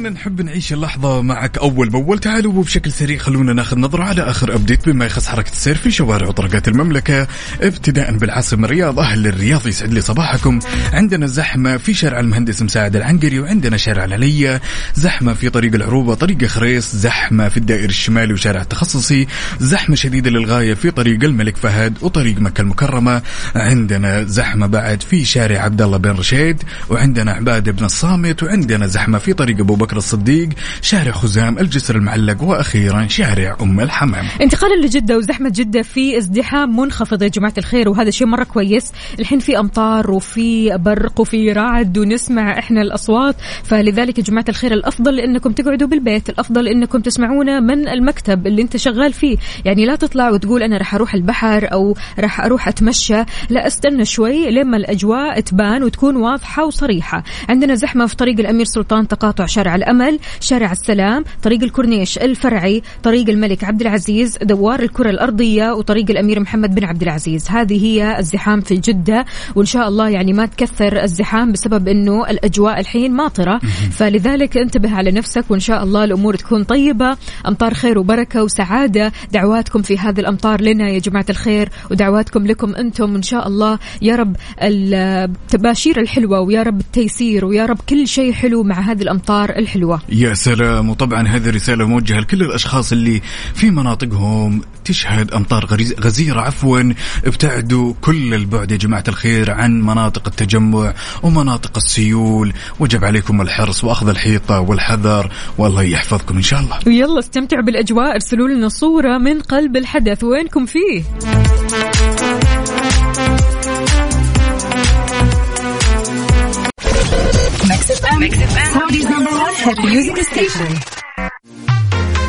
اننا نحب نعيش اللحظة معك أول بأول. تعالوا وبشكل سريع خلونا ناخذ نظرة على آخر update. بما يخص حركة السير في شوارع وطرقات المملكة ابتداء بالعاصمة الرياض أهل الرياض يسعد لي صباحكم. عندنا زحمة في شارع المهندس مساعد العنقري وعندنا شارع العلية زحمة في طريق العروبة طريق خريص. زحمة في الدائري الشمالي وشارع التخصصي. زحمة شديدة للغاية في طريق الملك فهد وطريق مكة المكرمة. عندنا زحمة بعد في شارع عبد الله بن رشيد وعندنا عبادة بن الصامت وعندنا زحمة في طريق أبو بكر بكر الصديق شارع خزام الجسر المعلق وأخيرا شارع أم الحمام. انتقالا لجدة وزحمة جدة في ازدحام منخفض يا جماعة الخير وهذا شيء مرة كويس. الحين في أمطار وفي برق وفي رعد ونسمع إحنا الأصوات. فلذلك يا جماعة الخير الأفضل إنكم تقعدوا بالبيت. الأفضل إنكم تسمعونا من المكتب اللي أنت شغال فيه. يعني لا تطلع وتقول أنا راح أروح البحر أو راح أروح أتمشى. لا استنى شوي لما الأجواء تبان وتكون واضحة وصريحة. عندنا زحمة في طريق الأمير سلطان تقاطع شارع الأمل شارع السلام طريق الكورنيش الفرعي طريق الملك عبد العزيز دوار الكرة الأرضية وطريق الأمير محمد بن عبد العزيز. هذه هي الزحام في جدة وإن شاء الله يعني ما تكثر الزحام بسبب أنه الأجواء الحين ماطرة. فلذلك انتبه على نفسك وإن شاء الله الأمور تكون طيبة. أمطار خير وبركة وسعادة. دعواتكم في هذه الأمطار لنا يا جماعة الخير ودعواتكم لكم أنتم. إن شاء الله يا رب التباشير الحلوة ويا رب التيسير ويا رب كل شيء حلو مع هذه الأمطار الحلوة. يا سلام. وطبعا هذه رسالة موجهة لكل الأشخاص اللي في مناطقهم تشهد أمطار غزيرة. عفوا ابتعدوا كل البعد يا جماعة الخير عن مناطق التجمع ومناطق السيول. وجب عليكم الحرص وأخذ الحيطة والحذر. والله يحفظكم إن شاء الله. ويلا استمتعوا بالأجواء ارسلوا لنا صورة من قلب الحدث. وينكم فيه؟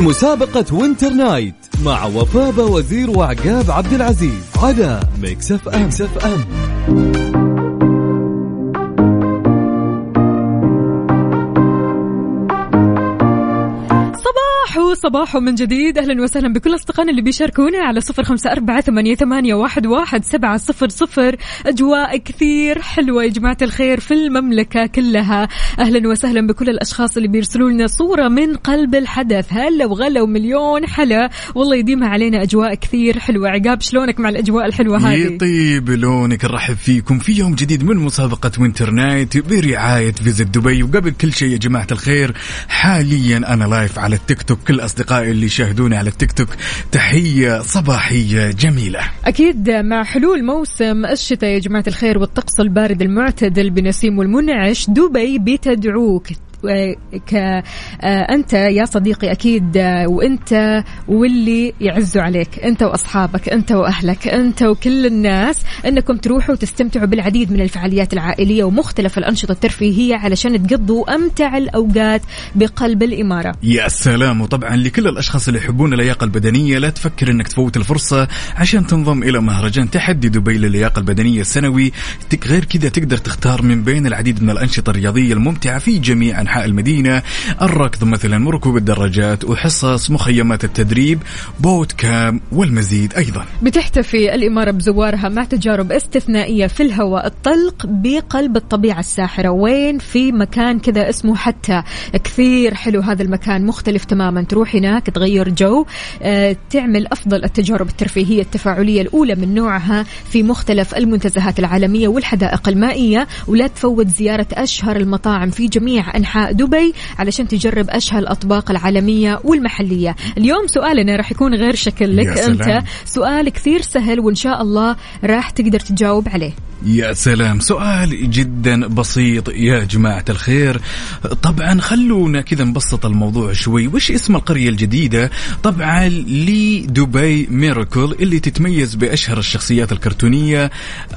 مسابقة winter night مع وفاء وزير وعقاب عبد العزيز على ميكس اف ام, ميكس أف أم. صباح صباح من جديد. أهلا وسهلا بكل أصدقائنا اللي بيشاركونا على صفر خمسة أربعة ثمانية, ثمانية واحد, واحد سبعة صفر صفر. أجواء كثير حلوة يا جماعة الخير في المملكة كلها. أهلا وسهلا بكل الأشخاص اللي بيرسلوا لنا صورة من قلب الحدث. هلا وغلا ومليون حلا. والله يديمها علينا أجواء كثير حلوة. عقاب شلونك مع الأجواء الحلوة هذه؟ يطيب لونك نرحب فيكم. في يوم جديد من مسابقة winter night برعاية Visit Dubai. وقبل كل شيء يا جماعة الخير حاليا أنا لايف على التيك توك كل أصدقائي اللي يشاهدوني على التيك توك تحية صباحية جميلة. أكيد مع حلول موسم الشتاء يا جماعة الخير والطقس البارد المعتدل بنسيم والمنعش دبي بتدعوك. أنت يا صديقي أكيد آه، وأنت واللي يعزوا عليك أنت وأصحابك أنت وأهلك أنت وكل الناس أنكم تروحوا وتستمتعوا بالعديد من الفعاليات العائلية ومختلف الأنشطة الترفيهية علشان تقضوا أمتع الأوقات بقلب الإمارة. يا سلام. وطبعا لكل الأشخاص اللي يحبون اللياقة البدنية لا تفكر إنك تفوت الفرصة عشان تنضم إلى مهرجان تحدي دبي للياقه البدنية السنوي. غير كذا تقدر تختار من بين العديد من الأنشطة الرياضية الممتعة في جميع أنحاء المدينة الركض مثلا وركوب الدراجات وحصص مخيمات التدريب بوت كام والمزيد أيضا. بتحتفي الإمارة بزوارها مع تجارب استثنائية في الهواء الطلق بقلب الطبيعة الساحرة. وين؟ في مكان كذا اسمه حتى. كثير حلو هذا المكان مختلف تماما. تروح هناك تغير جو. آه، تعمل أفضل التجارب الترفيهية التفاعلية الأولى من نوعها في مختلف المنتزهات العالمية والحدائق المائية. ولا تفوت زيارة أشهر المطاعم في جميع أنحاء دبي علشان تجرب أشهى الأطباق العالمية والمحلية. اليوم سؤالنا راح يكون غير شكل لك. أنت. سؤال كثير سهل وإن شاء الله راح تقدر تجاوب عليه. يا سلام. سؤال جدا بسيط. يا جماعة الخير. طبعا خلونا كذا نبسط الموضوع شوي. وش اسم القرية الجديدة؟ طبعا لدبي ميراكل اللي تتميز بأشهر الشخصيات الكرتونية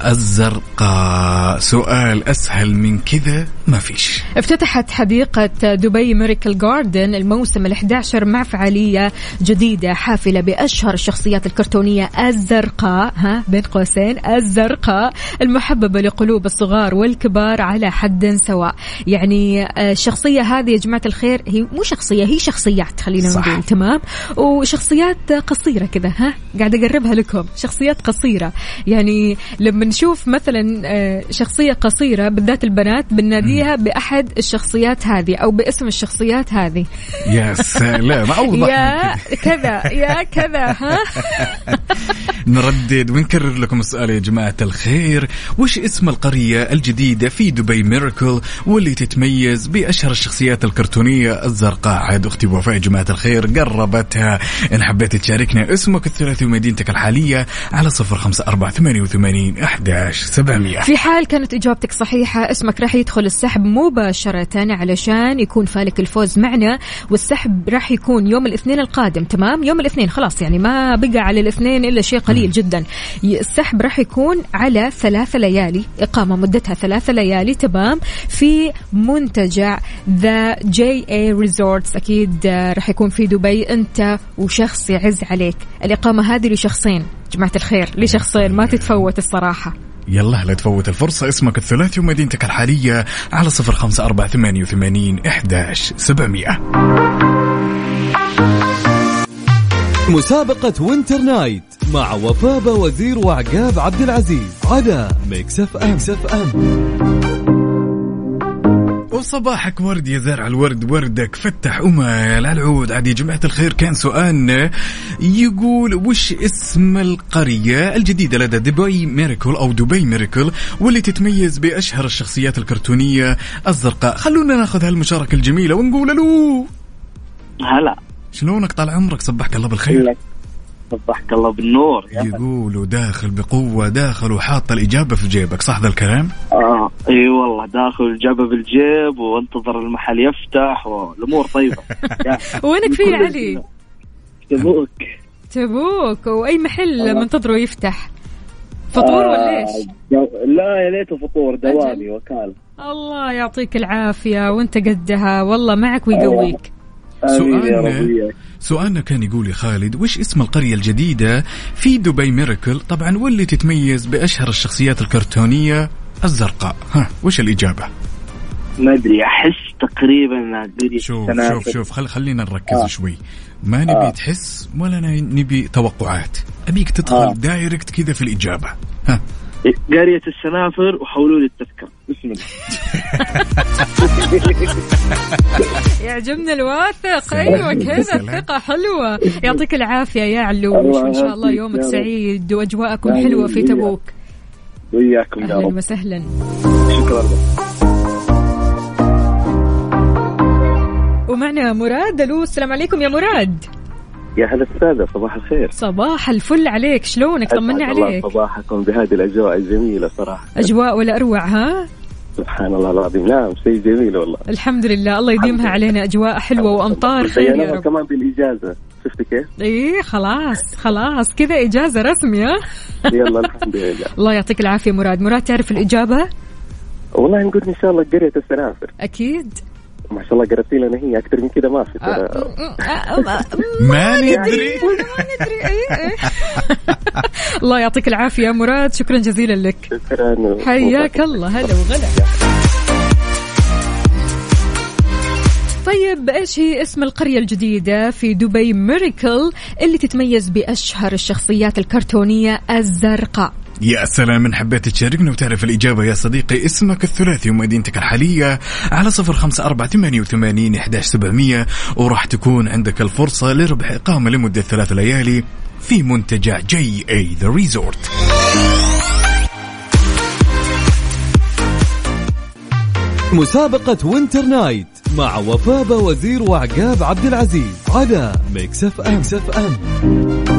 الزرقاء. سؤال أسهل من كذا؟ ما فيش. افتتحت حديقة دبي ميريكل جاردن الموسم ال11 مع فعالية جديدة حافلة بأشهر الشخصيات الكرتونية الزرقاء ها بين قوسين الزرقاء المحببة لقلوب الصغار والكبار على حد سواء. يعني آه، الشخصية هذه يا جماعة الخير هي مو شخصية هي شخصيات خلينا. نقول تمام؟ وشخصيات قصيرة كذا ها قاعد أقربها لكم. شخصيات قصيرة. يعني لما نشوف مثلا آه، شخصية قصيرة بالذات البنات بناديها بأحد الشخصيات هذه أو باسم الشخصيات هذه. يا سلام. أوضح يا كذا. يا كذا ها؟ (laughs) نردد ونكرر لكم السؤال يا جماعة الخير. وش اسم القرية الجديدة في دبي ميراكل واللي تتميز بأشهر الشخصيات الكرتونية الزرقاء؟ عاد أختي وفاء يا جماعة الخير قربتها. إن حبيت تشاركنا اسمك الثلاثي ومدينتك الحالية على صفر خمسة أربعة ثمانية وثمانين أحداش سبعمية. في حال كانت إجابتك صحيحة اسمك راح يدخل السحب مباشرة على علشان يكون فالك الفوز معنا والسحب راح يكون يوم الاثنين القادم تمام؟ يوم الاثنين خلاص يعني ما بقى على الاثنين إلا شيء قليل جدا. السحب راح يكون على ثلاثة ليالي إقامة مدتها ثلاثة ليالي تمام؟ في منتجع The JA Resorts أكيد آه، راح يكون في دبي أنت وشخص يعز عليك. الإقامة هذه لشخصين جماعة الخير لشخصين ما تتفوت الصراحة. يلا لا تفوت الفرصة. اسمك الثلاثي ومدينتك الحالية على صفر خمسة أربعة ثمانية وثمانين إحداش سبعمية مسابقة winter night مع وفاء وزير وعقاب عبد العزيز على ميكس اف ام, ميكس أف أم. وصباحك ورد يا زارع الورد وردك فتح أمل العود عاد يا جماعة الخير. كان سؤالنا يقول وش اسم القرية الجديدة لدى دبي ميراكل أو دبي ميراكل واللي تتميز بأشهر الشخصيات الكرتونية الزرقاء؟ خلونا ناخذ هالمشاركة الجميلة ونقول له هلا. شلونك طال عمرك؟ صبحك الله بالخير. صبحك الله بالنور يا يقولوا داخل بقوة داخل وحاط الإجابة في جيبك صح ذا الكلام؟ آه إي والله داخل جابه بالجيب وانتظر المحل يفتح والأمور طيبة. (laughs) يا وينك في كل علي. تبوك. تبوك وأي محل منتظره يفتح؟ فطور ولا إيش؟ آه، لا يا ليته فطور دوامي وكالة. الله يعطيك العافية وأنت قدها والله معك ويقويك. يا رب سؤالنا. سؤالنا كان يقول يا خالد وش اسم القرية الجديدة في دبي ميريكل طبعا واللي تتميز بأشهر الشخصيات الكرتونية الزرقاء ها وش الإجابة ما أدري أحس تقريبا شوف. شوف شوف خل خلينا نركز آه. شوي ما نبي آه. تحس ولا نبي توقعات أبيك تدخل آه. دايركت كذا في الإجابة ها قرية السنافر وحولوا لي التذكرة بسم الله (laughs) يعجبنا الواثق. أيوه (laughs) كذا سلام. الثقة حلوة يعطيك العافية يا علوش وان شاء الله يومك. سعيد وأجواءكم. حلوة في. تبوك وياكم يا أهلا رب وسهلا شكرا لك ومعنا مراد ألو السلام عليكم يا مراد يا هلا السادة صباح الخير. صباح الفل عليك شلونك؟ الله عليك. صباحكم بهذه الأجواء الجميلة صراحة. أجواء ولا أروع ها؟ سبحان الله العظيم. نعم شيء جميل والله. الحمد لله الله يديمها علينا أجواء حلوة وأمطار خير يا رب. كمان بالإجازة. شفت كيف؟ إيه خلاص خلاص كذا إجازة رسميه يلا الحمد لله. (laughs) الله يعطيك العافية مراد. مراد تعرف الإجابة؟ والله نقول إن شاء الله قرية السنافر. أكيد. ما شاء الله قرأتي لنا هي أكثر من كذا ما في ترى. ما (laughs) ندري. (laughs) ما ندري. إيه، إيه. (laughs) الله يعطيك العافية يا مراد. شكرا جزيلا لك. شكرا. حياك الله. هلا وغلا. طيب إيش هي اسم القرية الجديدة في دبي ميريكل اللي تتميز بأشهر الشخصيات الكرتونية الزرقاء؟ يا سلام إن حبيت تشاركنا وتعرف الإجابة يا صديقي. اسمك الثلاثي ومدينتك الحالية على صفر خمسة أربعة ثمانية وثمانين إحداش سبعمية. وراح تكون عندك الفرصة لربح إقامة لمدة ثلاث ليالي في منتجع JA The Resort مسابقة Winter Night مع وفاء بوزير وعقاب عبد العزيز على Mix FM, Mix FM.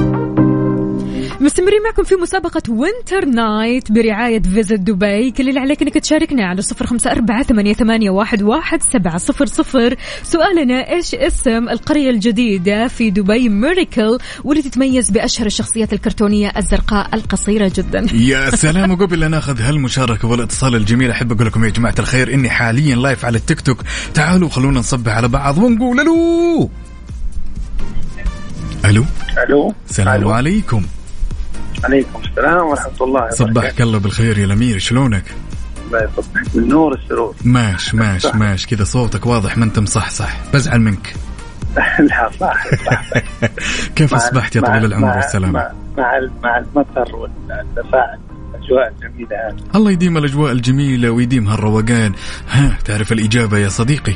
مستمرين معكم في مسابقة Winter Night برعاية Visit Dubai كل اللي عليك إنك تشاركنا على صفر خمسة أربعة ثمانية, ثمانية واحد, واحد سبعة صفر صفر. سؤالنا إيش اسم القرية الجديدة في دبي ميريكل واللي تتميز بأشهر الشخصيات الكرتونية الزرقاء القصيرة جدا؟ يا سلام وقبل لا ناخذ هالمشاركة والاتصال الجميل. أحب أقول لكم يا جماعة الخير إني حاليا لايف على التيك توك تعالوا خلونا نصبح على بعض ونقول ألو. ألو. ألو. السلام ألو. عليكم. عليكم السلام ورحمة الله وبركاته. صبحك الله بالخير يا الأمير شلونك؟ الله يصبحك بالنور السرور ماش ماش ماش كذا صوتك واضح ما انت مصحصح بزعل منك. (laughs) لا صح صح. (laughs) كيف أصبحت يا طويل العمر والسلامة؟ مع مع المطر والتفاعل الأجواء الجميلة هذه. الله يديم الأجواء الجميلة ويديم هالروقان. ها تعرف الإجابة يا صديقي؟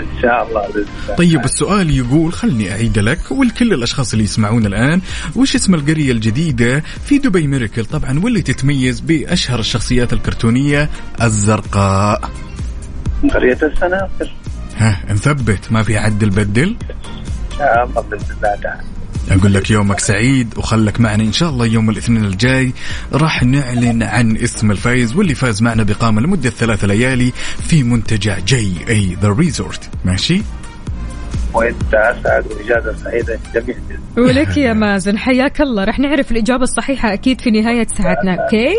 إن شاء الله طيب السؤال يقول خلني أعيد لك ولكل الأشخاص اللي يسمعون الآن وش اسم القرية الجديدة في دبي ميريكل؟ طبعا واللي تتميز بأشهر الشخصيات الكرتونية الزرقاء. قرية السنافر ها نثبت ما في عدل بدل إن شاء الله بإذن الله تعالى. أقول لك يومك سعيد وخلك معنا. إن شاء الله يوم الاثنين الجاي راح نعلن عن اسم الفايز واللي فاز معنا بإقامة لمدة ثلاث ليالي في منتجع JA The Resort ماشي؟ وإنت أسعد وإجازة سعيدة جميع ولك يا مازن حياك الله. رح نعرف الإجابة الصحيحة أكيد في نهاية ساعتنا أوكي؟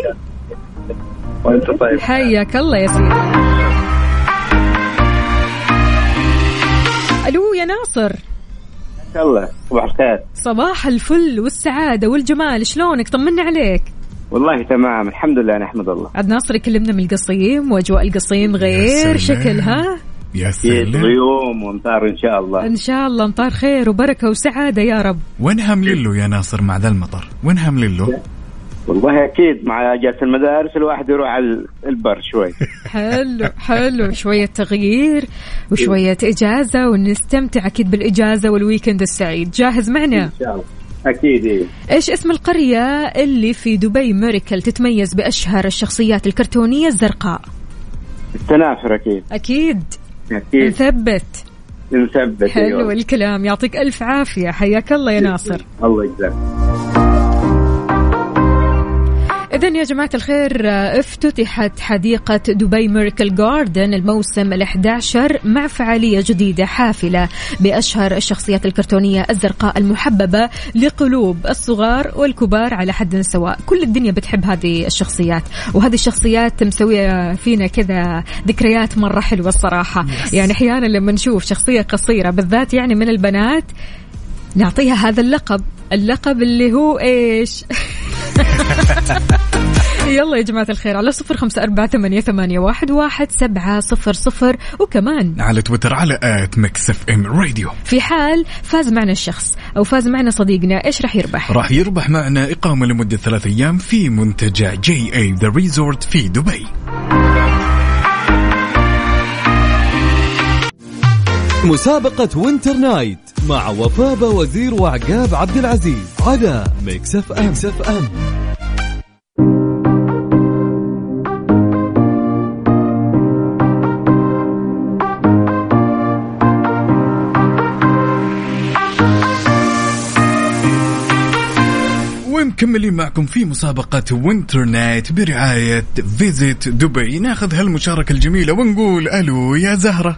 وإنت طيب. حياك الله يا سيدي. ألو يا ناصر. الله صباح الخير. صباح الفل والسعادة والجمال شلونك؟ طمنا عليك. والله تمام الحمد لله نحمد الله. عاد ناصر يكلمنا من القصيم وأجواء القصيم غير سلام. شكلها يا في سلام. غيوم وامطار إن شاء الله. إن شاء الله امطار خير وبركة وسعادة يا رب. وين هاملين له يا ناصر مع ذا المطر؟ وين هاملين له والله أكيد مع اجازه المدارس الواحد يروح على البر شوي. (laughs) حلو حلو. شوية تغيير وشوية إجازة ونستمتع أكيد بالإجازة والويكند السعيد. جاهز معنا؟ إن شاء الله. أكيد إيه. إيش اسم القرية اللي في دبي ميريكل تتميز بأشهر الشخصيات الكرتونية الزرقاء؟ التنافر أكيد. أكيد. أكيد. نثبت. نثبت حلو أيوة. الكلام. يعطيك ألف عافية. حياك الله يا ناصر. الله يجزاك. إذا يا جماعة الخير آه، افتتحت حديقة دبي ميركل جاردن الموسم ال11 مع فعالية جديدة حافلة بأشهر الشخصيات الكرتونية الزرقاء المحببة لقلوب الصغار والكبار على حد سواء. كل الدنيا بتحب هذه الشخصيات وهذه الشخصيات مسوية فينا كذا ذكريات مرة حلوة الصراحة. يعني أحيانا لما نشوف شخصية قصيرة بالذات يعني من البنات نعطيها هذا اللقب اللقب اللي هو إيش؟ (laughs) يلا يا جماعة الخير على صفر خمسة أربعة ثمانية, ثمانية واحد, واحد سبعة صفر صفر. وكمان على تويتر على at Mix FM Radio. في حال فاز معنا الشخص أو فاز معنا صديقنا إيش راح يربح؟ راح يربح معنا إقامة لمدة ثلاث أيام في منتجع JA The Resort في دبي. مسابقة Winter Night مع وفاء بوزير وعقاب عبد العزيز على Mix FM, Mix FM. ومكملين معكم في مسابقة Winter Night برعاية Visit Dubai ناخذ هالمشاركة الجميلة ونقول ألو يا زهرة.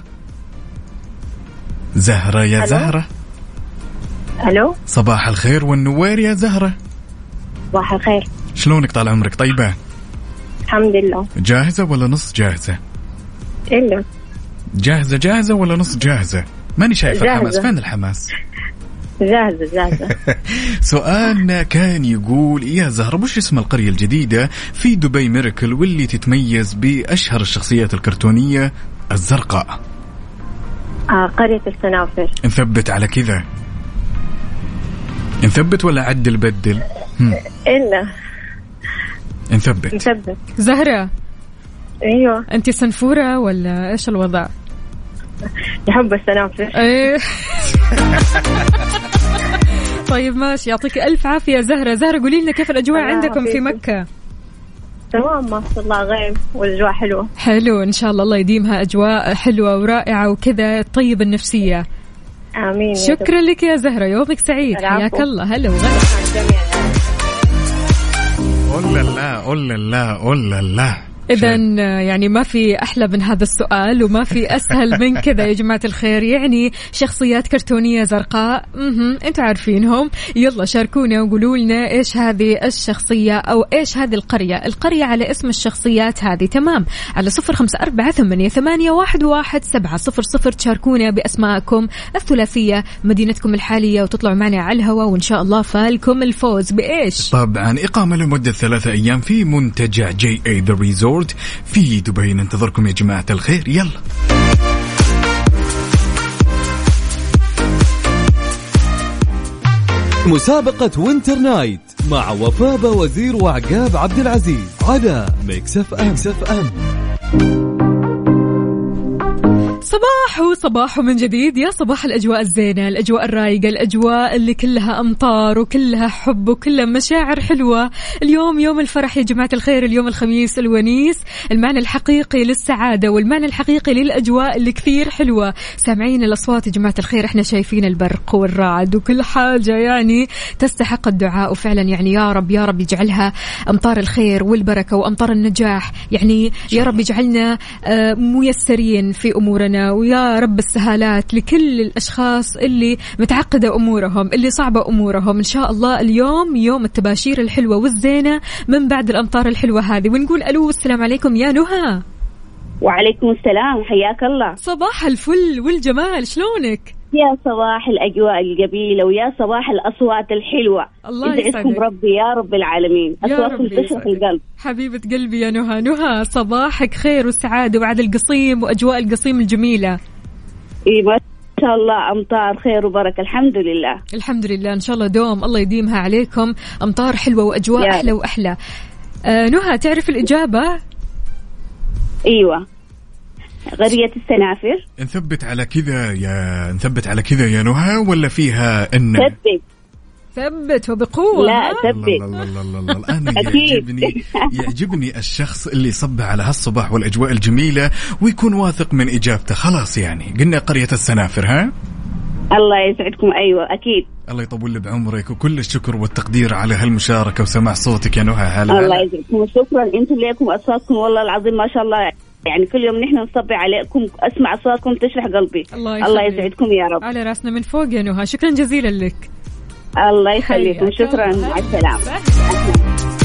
زهرة يا ألو. زهرة. ألو؟ صباح الخير والنوير يا زهرة. صباح الخير. شلونك طال عمرك؟ طيبة؟ الحمد لله. جاهزة ولا نص جاهزة؟ إلا. جاهزة جاهزة ولا نص جاهزة؟ ماني شايف. الحماس. فين الحماس؟ جاهزة جاهزة. (laughs) سؤالنا كان يقول يا زهرة وش اسم القرية الجديدة في دبي ميركل واللي تتميز بأشهر الشخصيات الكرتونية الزرقاء؟ آه قرية السنافر نثبت على كذا. نثبت ولا عدل بدل. إلا. نثبت. مثبت زهرة أيوه. أنت سنفورة ولا إيش الوضع؟ يحب السنافر إيه. (laughs) طيب ماشي. يعطيك ألف عافية زهرة. زهرة قولي لنا كيف الأجواء عندكم في. مكة؟ تمام ما شاء الله غيم والأجواء حلوة. حلو إن شاء الله الله يديمها أجواء حلوة ورائعة وكذا طيب النفسية. آمين. يا شكرا لك يا زهرة يومك سعيد. حياك الله. هلا وغلا. قول لا قول لا قول لا إذا يعني ما في أحلى من هذا السؤال وما في أسهل من كذا يا جماعة الخير. يعني شخصيات كرتونية زرقاء. أنتوا عارفينهم. يلا شاركونا وقولوا لنا إيش هذه الشخصية أو إيش هذه القرية. القرية على اسم الشخصيات هذه. تمام. على صفر خمسة أربعة ثمانية, ثمانية واحد, واحد سبعة. صفر صفر تشاركونا بأسماءكم الثلاثية مدينتكم الحالية وتطلعوا معنا على الهواء وإن شاء الله فالكم الفوز. بإيش؟ طبعا إقامة لمدة ثلاثة أيام في منتجع JA The Resort في دبي. ننتظركم يا جماعة الخير. يلا. مسابقة Winter Night مع وفاء بوزير وعقاب عبد العزيز على Mix FM, Mix FM. صباح صباح من جديد. يا صباح الأجواء الزينة الأجواء الرايقة الأجواء اللي كلها أمطار وكلها حب وكلها مشاعر حلوة. اليوم يوم الفرح يا جماعة الخير اليوم الخميس الونيس. المعنى الحقيقي للسعادة والمعنى الحقيقي للأجواء اللي كثير حلوة. سامعين الأصوات يا جماعة الخير إحنا شايفين البرق والرعد وكل حاجة يعني تستحق الدعاء. وفعلا يعني يا رب يا رب يجعلها أمطار الخير والبركة وأمطار النجاح. يعني يا رب يجعلنا آه، ميسرين في أمورنا ويا رب السهالات لكل الأشخاص اللي متعقدة أمورهم اللي صعبة أمورهم. إن شاء الله اليوم يوم التباشير الحلوة والزينة من بعد الأمطار الحلوة هذه. ونقول ألو السلام عليكم يا نهى. وعليكم السلام حياك الله. صباح الفل والجمال شلونك؟ يا صباح الأجواء الجميلة ويا صباح الأصوات الحلوة. الله يسعدكم يسعدك. ربي يا رب العالمين. رب تشرح. القلب. حبيبة قلبي يا نهى. نهى صباحك خير وسعادة وعد القصيم وأجواء القصيم الجميلة. إي ما شاء الله أمطار خير وبركة الحمد لله. الحمد لله. إن شاء الله دوم الله يديمها عليكم. أمطار حلوة وأجواء يا أحلى وأحلى. آه نهى تعرف الإجابة؟ أيوة. قرية السنافر. نثبت على كذا يا نثبت على كذا يا نهى ولا فيها إن؟ ثبت. ثبت وبقوة لا؟ ثبت. الله الله الله الله أنا. يعجبني (laughs) يعجبني الشخص اللي يصبح على هالصباح والأجواء الجميلة ويكون واثق من إجابته. خلاص يعني قلنا قرية السنافر ها؟ الله يسعدكم. أيوة أكيد. الله يطول لي بعمرك وكل الشكر والتقدير على هالمشاركة وسماع صوتك يا نهى. هلا الله. يسعدكم. شكرا. أنتم ليكم أصواتكم والله العظيم ما شاء الله. يعني كل يوم نحن نصبي عليكم أسمع أصواتكم تشرح قلبي. الله الله. يسعدكم يا رب. على راسنا من فوق يا نهى. شكرا جزيلا لك. الله يخليكم شكرا. مع السلامة.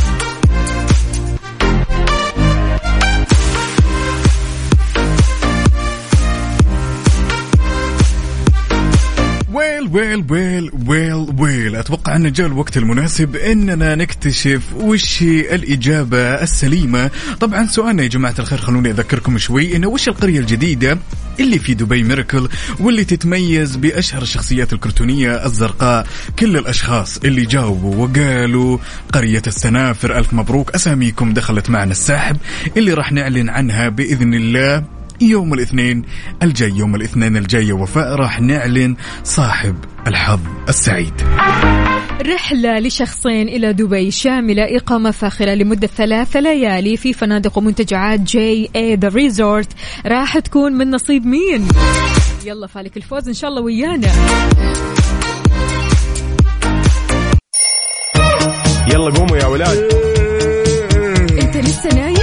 ويل ويل ويل ويل ويل. أتوقع أن جاء الوقت المناسب إننا نكتشف وش هي الإجابة السليمة. طبعا سؤالنا يا جماعة الخير خلوني أذكركم شوي إنه وش القرية الجديدة اللي في دبي Miracle واللي تتميز بأشهر الشخصيات الكرتونية الزرقاء؟ كل الأشخاص اللي جاوبوا وقالوا قرية السنافر ألف مبروك. أساميكم دخلت معنا السحب اللي راح نعلن عنها بإذن الله. يوم الاثنين الجاي يوم الاثنين الجاي وفاء راح نعلن صاحب الحظ السعيد. رحلة لشخصين إلى دبي شاملة إقامة فاخرة لمدة ثلاثة ليالي في فنادق ومنتجعات JA The Resort راح تكون من نصيب مين؟ يلا فالك الفوز إن شاء الله ويانا. يلا قوموا يا ولاد. أنت لسه نايم؟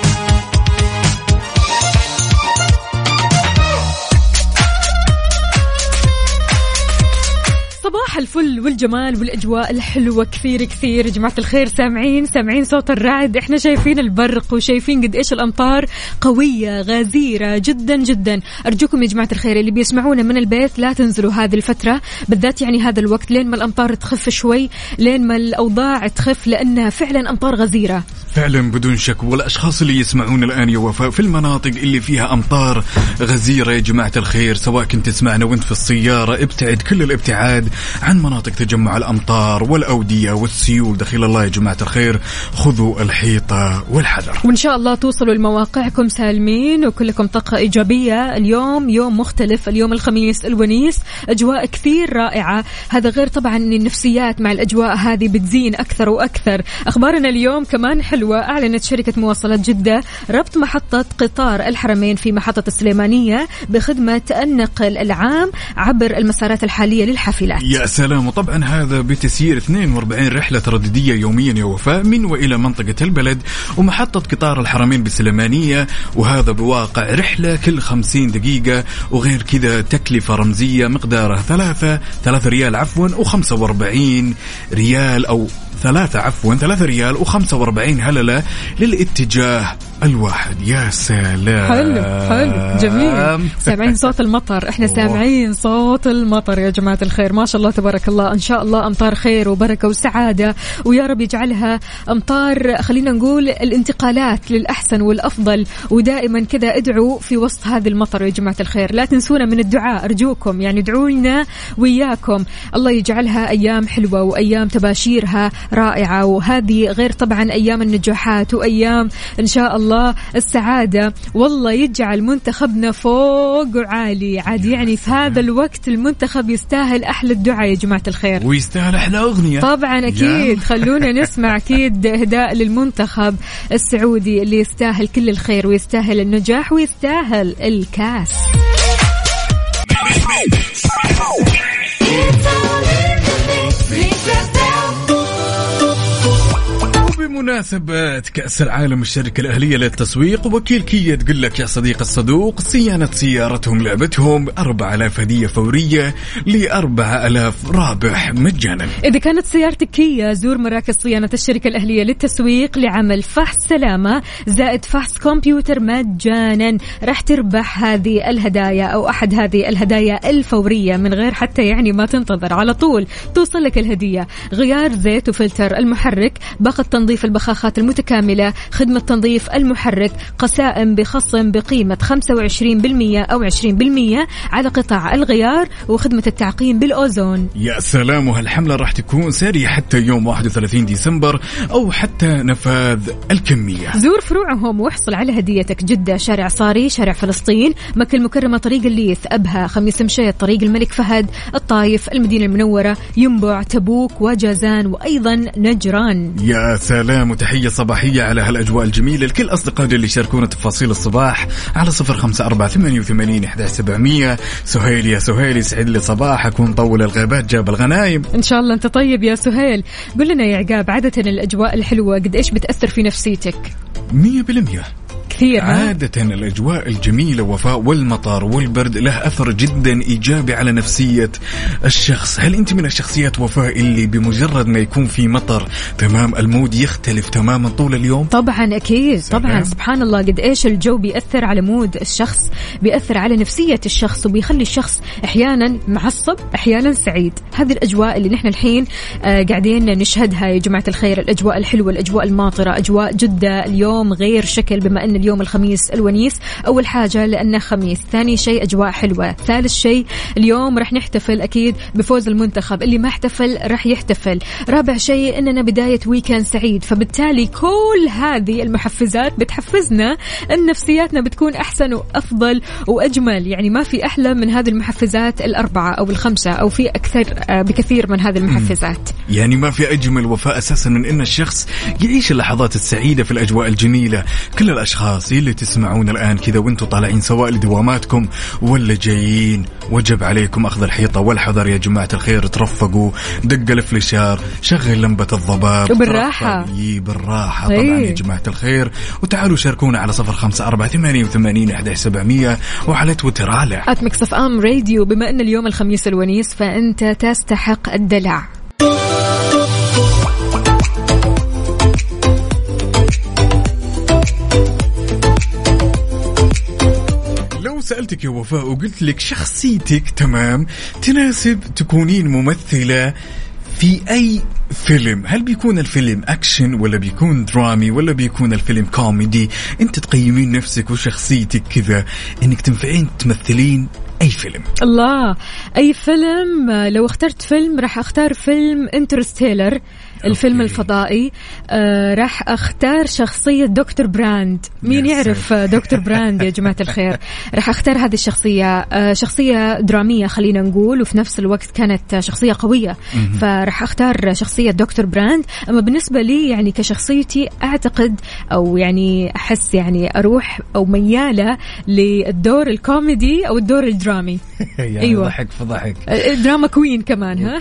والجمال والأجواء الحلوة. كثير كثير. يا جماعة الخير سامعين سامعين صوت الرعد. إحنا شايفين البرق وشايفين قد إيش الأمطار قوية غزيرة جدا جدا. أرجوكم يا جماعة الخير اللي بيسمعونا من البيت لا تنزلوا هذه الفترة. بالذات يعني هذا الوقت لين ما الأمطار تخف شوي لين ما الأوضاع تخف لأنها فعلا أمطار غزيرة. فعلا بدون شك. والأشخاص اللي يسمعون الآن يا وفاء في المناطق اللي فيها أمطار غزيرة يا جماعة الخير سواء كنت تسمعنا وانت في السيارة ابتعد كل الابتعاد عن مناطق تجمع الأمطار والأودية والسيول. دخيل الله يا جماعة الخير. خذوا الحيطة والحذر. وإن شاء الله توصلوا لمواقعكم سالمين وكلكم طاقة إيجابية. اليوم يوم مختلف اليوم الخميس الونيس. أجواء كثير رائعة. هذا غير طبعا النفسيات مع الأجواء هذه بتزين أكثر وأكثر. أخبارنا اليوم كمان حلوة. أعلنت شركة مواصلات جدة ربط محطة قطار الحرمين في محطة السليمانية بخدمة النقل العام عبر المسارات الحالية للحافلات. يا سلام. وطبعا هذا بتسيير 42 رحلة ترددية يوميا يا وفاء من وإلى منطقة البلد ومحطة قطار الحرمين بالسليمانية وهذا بواقع رحلة كل 50 دقيقة وغير كذا تكلفة رمزية مقدارها ثلاثة ثلاثة ريال عفوا و45 ريال أو ثلاثة عفوا ثلاثة ريال و45 هللة للاتجاه الواحد. يا سلام. حلو حلو جميل. سامعين صوت المطر إحنا سامعين صوت المطر يا جماعة الخير. ما شاء الله تبارك الله. إن شاء الله أمطار خير وبركة وسعادة. ويا رب يجعلها أمطار خلينا نقول الانتقالات للأحسن والأفضل. ودائما كذا ادعوا في وسط هذه المطر يا جماعة الخير. لا تنسونا من الدعاء أرجوكم يعني ادعوا لنا وياكم. الله يجعلها أيام حلوة وأيام تباشيرها. رائعة. وهذه غير طبعا أيام النجاحات وأيام إن شاء الله السعادة. والله يجعل منتخبنا فوق وعالي عاد يعني في هذا الوقت المنتخب يستاهل أحلى الدعاء يا جماعة الخير. ويستاهل أحلى أغنية. طبعا أكيد. خلونا نسمع أكيد إهداء للمنتخب السعودي اللي يستاهل كل الخير ويستاهل النجاح ويستاهل الكاس. وبمناسبة كأس العالم الشركة الأهلية للتسويق وكيل كيا تقول لك يا صديق الصدوق صيانة سيارتهم لعبتهم 4000 هدية فورية ل 4000 رابح مجانا. إذا كانت سيارتك كيا زور مراكز صيانة الشركة الأهلية للتسويق لعمل فحص سلامة زائد فحص كمبيوتر مجانا. راح تربح هذه الهدايا أو أحد هذه الهدايا الفورية من غير حتى يعني ما تنتظر. على طول توصل لك الهدية. غيار زيت وفلتر المحرك باقة تنظيف البخاخات المتكاملة خدمة تنظيف المحرك قسائم بخصم بقيمة 25% أو 20% على قطع الغيار وخدمة التعقيم بالأوزون. يا سلام وهالحملة راح تكون سارية حتى يوم 31 ديسمبر أو حتى نفاذ الكمية. زور فروعهم واحصل على هديتك. جدة شارع صاري شارع فلسطين مكة المكرمة طريق الليث أبها خميس مشيط طريق الملك فهد الطايف المدينة المنورة ينبع تبوك وجازان وأيضا نجران. يا سلام وتحية صباحية على هالأجواء الجميلة. لكل أصدقائي اللي يشاركونا تفاصيل الصباح على صفر خمسة أربعة ثمانية وثمانين إحدى سبعمية. سهيل يا سهيل يسعد لي صباحك ونطول الغابات جاب الغنايم. إن شاء الله أنت طيب يا سهيل. قل لنا يا عقاب عادة الأجواء الحلوة قد إيش بتأثر في نفسيتك؟ مية بالمية. كثير؟ عادة الأجواء الجميلة وفاء والمطر والبرد له أثر جدا إيجابي على نفسية الشخص. هل أنت من الشخصيات وفاء اللي بمجرد ما يكون في مطر تمام ال mood يختلف تماما طول اليوم؟ طبعا سلام. طبعا سبحان الله قد إيش الجو بيأثر على mood الشخص بيأثر على نفسية الشخص وبيخلي الشخص أحيانا معصب أحيانا سعيد. هذه الأجواء اللي نحن الحين آه قاعدين نشهدها يا جماعة الخير. الأجواء الحلوة الأجواء الماطرة أجواء جدة. اليوم غير شكل بما أن اليوم الخميس الونيس. أول حاجة لأنه خميس ثاني شيء أجواء حلوة ثالث شيء اليوم رح نحتفل أكيد بفوز المنتخب اللي ما احتفل رح يحتفل. رابع شيء إننا بداية ويكند سعيد فبالتالي كل هذه المحفزات بتحفزنا إن نفسياتنا بتكون أحسن وأفضل وأجمل. يعني ما في أحلى من هذه المحفزات الأربعة أو الخمسة أو في أكثر آه، بكثير من هذه المحفزات. يعني ما في أجمل وفاء أساسا من أن الشخص يعيش اللحظات السعيدة في الأجواء الجميلة. كل الأشخاص اللي تسمعون الآن كذا وأنتم طالعين سواء لدواماتكم. ولا جايين وجب عليكم أخذ الحيطة والحذر يا جماعة الخير ترفقوا دق ال flasher شغل لمبة الضباب. إي بالراحة. طبعا. يا جماعة الخير. وتعالوا شاركونا على صفر خمسة أربعة ثمانية وثمانين أحد سبعمية وعلى تويتر. على. Mix FM Radio بما أن اليوم الخميس الونيس فأنت تستحق الدلع. لو سألتك يا وفاء وقلت لك شخصيتك تمام تناسب تكونين ممثلة في أي فيلم. هل بيكون الفيلم أكشن ولا بيكون درامي ولا بيكون الفيلم كوميدي؟ أنت تقيمين نفسك وشخصيتك كذا أنك تنفعين تمثلين أي فيلم. الله أي فيلم لو اخترت فيلم راح أختار فيلم Interstellar الفيلم الفضائي. آه راح أختار شخصية دكتور Brand. مين يعرف دكتور Brand يا جماعة الخير؟ (laughs) راح أختار هذه الشخصية. آه شخصية درامية خلينا نقول وفي نفس الوقت كانت شخصية قوية. مهم. فراح أختار شخصية دكتور Brand. أما بالنسبة لي يعني كشخصيتي أعتقد أو يعني أحس يعني أروح أو ميالة للدور الكوميدي أو الدور الدرامي. (laughs) يعني أيوة. ضحك فضحك. آه، drama queen كمان ها؟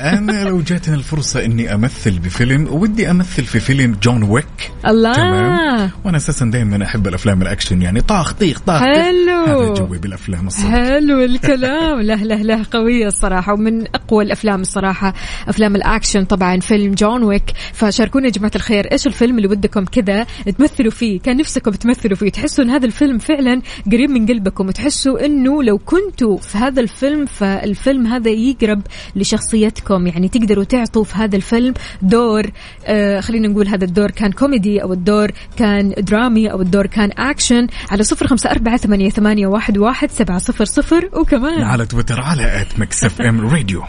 أنا لو جاتني الفرصة إني أمثل بفيلم ودي أمثل في فيلم جون ويك. الله. تمام؟ وأنا أساسا دائما أحب الأفلام الأكشن يعني طاخ طيخ طاخ حلو. هذا جوي بالأفلام الصراحة. حلو (laughs) الكلام. له له له قوية الصراحة ومن أقوى الأفلام الصراحة أفلام الأكشن طبعا فيلم جون ويك. فشاركونا يا جماعة الخير إيش الفيلم اللي ودكم كذا تمثلوا فيه؟ كان نفسكم تمثلوا فيه تحسوا إن هذا الفيلم فعلا قريب من قلبكم وتحسوا إنه لو كنتوا في هذا الفيلم فالفيلم هذا يقرب لشخصيتكم يعني تقدروا تعطوا في هذا الفيلم دور آه خلينا نقول هذا الدور كان كوميدي أو الدور كان درامي أو الدور كان أكشن على صفر خمسة أربعة ثمانية, ثمانية واحد, واحد سبعة صفر صفر. وكمان على تويتر على at Mix FM Radio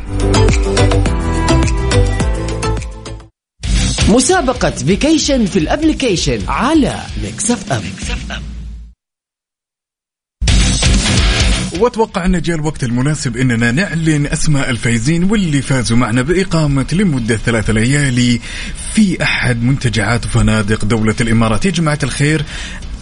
مسابقة vacation في ال application على Mix FM واتوقع أن جاء الوقت المناسب إننا نعلن أسماء الفايزين واللي فازوا معنا بإقامة لمدة ثلاث ليالي في أحد منتجعات وفنادق دولة الإمارات. يا جماعة الخير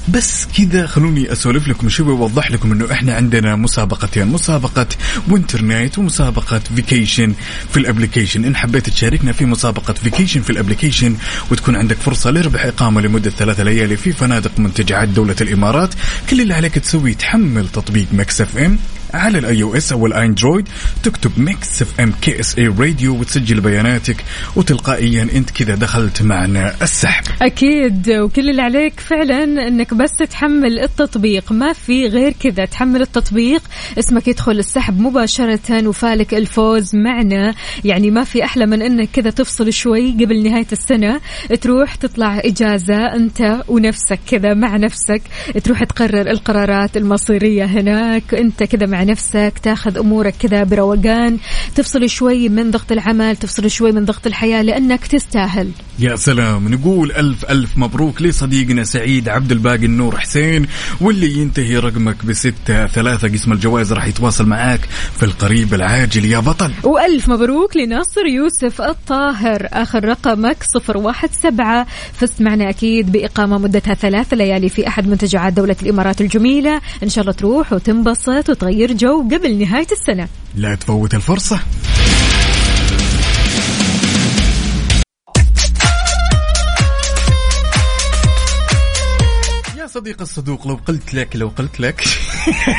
بس كذا خلوني أسولف لكم شوي وأوضح لكم إنه إحنا عندنا مسابقتين مسابقة winter night ومسابقة vacation في ال application إن حبيت تشاركنا في مسابقة vacation في ال application وتكون عندك فرصة لربح إقامة لمدة ثلاثة ليالي في فنادق منتجعات دولة الإمارات. كل اللي عليك تسوي تحمل تطبيق Mix FM على ال iOS أو ال Android تكتب Mix FM KSA Radio وتسجل بياناتك. وتلقائيا أنت كذا دخلت معنا السحب. أكيد. وكل اللي عليك فعلا أنك بس تحمل التطبيق. ما في غير كذا. تحمل التطبيق. اسمك يدخل السحب مباشرة وفالك الفوز معنا. يعني ما في أحلى من أنك كذا تفصل شوي قبل نهاية السنة. تروح تطلع إجازة أنت ونفسك كذا مع نفسك. تروح تقرر القرارات المصيرية هناك. أنت كذا مع نفسك تاخذ أمورك كذا بروقان تفصل شوي من ضغط العمل تفصل شوي من ضغط الحياة لأنك تستاهل. يا سلام. نقول ألف ألف مبروك لصديقنا سعيد عبد الباقي النور حسين واللي ينتهي رقمك بستة ثلاثة. قسم الجوائز راح يتواصل معاك في القريب العاجل. يا بطل. وألف مبروك لناصر يوسف الطاهر. آخر رقمك صفر واحد سبعة. فزت معنا أكيد بإقامة مدتها ثلاث ليالي في أحد منتجعات دولة الإمارات الجميلة. إن شاء الله تروح وتنبسط وتغير جو قبل نهاية السنة. لا تفوت الفرصة. صديق الصدوق لو قلت لك لو قلت لك.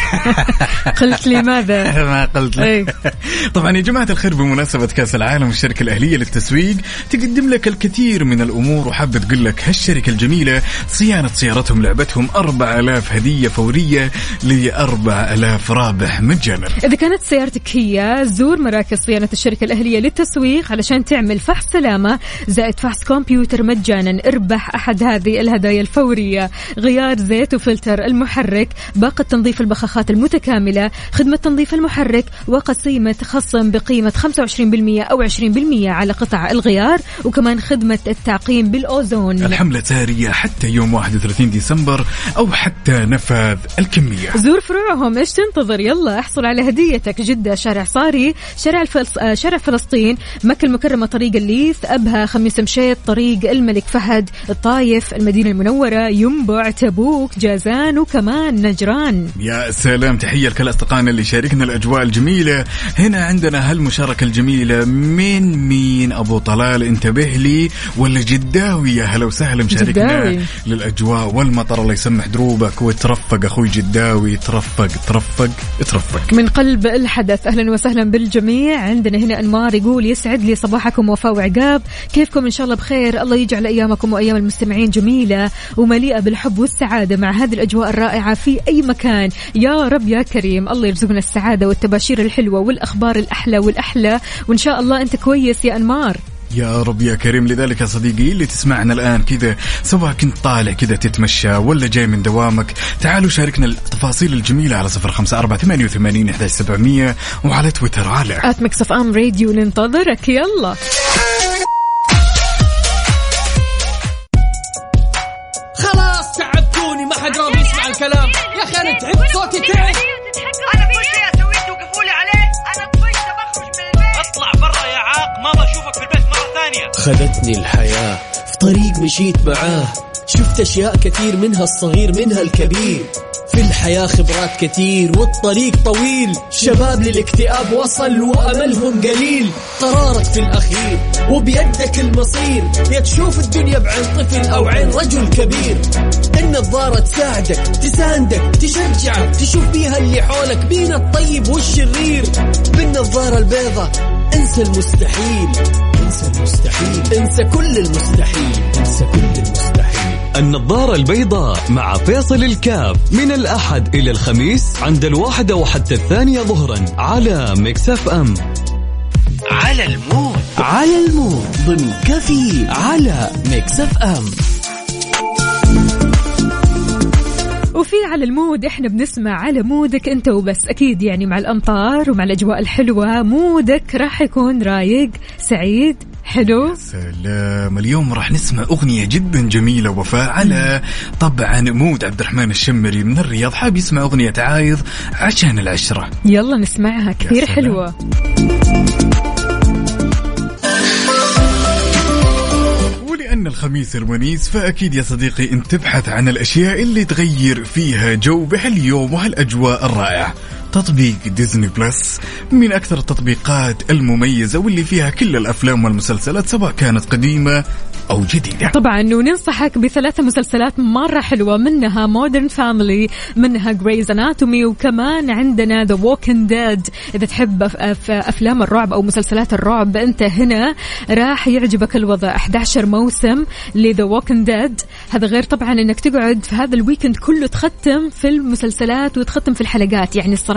(laughs) قلت لي ماذا؟ (laughs) ما قلت إيه. لك طبعا يا جماعة الخير بمناسبة كأس العالم الشركة الأهلية للتسويق تقدم لك الكثير من الأمور وحابة تقول لك هالشركة الجميلة صيانة سيارتهم لعبتهم 4000 هدية فورية ل 4000 رابح مجانا إذا كانت سيارتك هي زور مراكز صيانة الشركة الأهلية للتسويق علشان تعمل فحص سلامة زائد فحص كمبيوتر مجانا. اربح أحد هذه الهدايا الفورية. غيار زيت وفلتر المحرك باقة تنظيف البخاخات المتكاملة خدمة تنظيف المحرك وقسيمة خصم بقيمة 25% أو 20% على قطع الغيار وكمان خدمة التعقيم بالأوزون. الحملة سارية حتى يوم 31 ديسمبر أو حتى نفاذ الكمية. زور فروعهم إيش تنتظر؟ يلا احصل على هديتك. جدة شارع صاري شارع الفلس... آه، شارع فلسطين مكة المكرمة طريق الليث أبها خميس مشيط طريق الملك فهد الطايف المدينة المنورة ينبع تبوك جازان وكمان نجران. يا سلام تحية لكل أصدقائنا اللي شاركنا الأجواء الجميلة. هنا عندنا هالمشاركة الجميلة. من مين؟ أبو طلال انتبه لي. ولا جداوي؟ يا هلا وسهلا مشاركنا. للأجواء. والمطر الله يسمح دروبك. وترفق أخوي جداوي. ترفق ترفق ترفق. من قلب الحدث أهلا وسهلا بالجميع. عندنا هنا أنمار يقول يسعد لي صباحكم وفاء وعقاب. كيفكم؟ إن شاء الله بخير. الله يجعل أيامكم وأيام المستمعين جميلة ومليئة بالحب والسعاده مع هذه الأجواء الرائعة في أي مكان. يا رب يا كريم الله يرزقنا السعادة والتباشير الحلوة والأخبار الأحلى والأحلى. وإن شاء الله أنت كويس يا أنمار. يا رب يا كريم لذلك يا صديقي اللي تسمعنا الآن كذا سواء كنت طالع كذا تتمشى ولا جاي من دوامك تعالوا شاركنا التفاصيل الجميلة على صفر خمسة أربعة ثمانية وثمانين إحدى سبعمية وعلى تويتر على at Mix FM Radio ننتظرك يلا. خلاص. ما حد راضي يسمع الكلام. يا أخي أنا تعبت صوتي تعب. أنا كل شيء اسويه توقفوا لي عليه أنا طفشت بخرج من البيت اطلع برا يا عاق ما بشوفك في البيت مرة ثانية. خذتني الحياة في طريق مشيت معاه. شفت أشياء كثير منها الصغير منها الكبير. في الحياة خبرات كثير والطريق طويل. شباب للاكتئاب وصل وأملهم قليل. قرارك في الأخير وبيدك المصير. يا تشوف الدنيا بعين طفل أو عين رجل كبير. النظارة تساعدك تساندك تشجعك تشوف بيها اللي حولك بين الطيب والشرير. بالنظارة البيضة انسى المستحيل. انسى المستحيل. انسى كل المستحيل. انسى كل المستحيل. النظارة البيضاء مع فيصل الكاف. من الأحد إلى الخميس عند الواحدة وحتى الثانية ظهرا على Mix FM. على ال mood. على ال mood ضمن كفي على Mix FM. وفي على ال mood إحنا بنسمع على mood ك أنت وبس. أكيد يعني مع الأمطار ومع الأجواء الحلوة mood ك راح يكون رايق سعيد. حلو. سلام. اليوم راح نسمع أغنية جدا جميلة وفاء على طبعا mood عبد الرحمن الشمري من الرياض حاب يسمع أغنية عايض عشان العشرة. يلا نسمعها كثير سلام. حلوة. ولأن الخميس الونيس فأكيد يا صديقي أنت تبحث عن الأشياء اللي تغير فيها جو بهاليوم وهالأجواء الرائعة. تطبيق Disney Plus من أكثر التطبيقات المميزة واللي فيها كل الأفلام والمسلسلات سواء كانت قديمة أو جديدة. طبعا وننصحك بثلاثة مسلسلات مرة حلوة منها Modern Family منها Grey's Anatomy وكمان عندنا The Walking Dead إذا تحب أف- أفلام الرعب أو مسلسلات الرعب أنت هنا راح يعجبك الوضع. 11 موسم ل The Walking Dead هذا غير طبعا أنك تقعد في هذا ال weekend كله تختم في المسلسلات وتختم في الحلقات. يعني الصراحة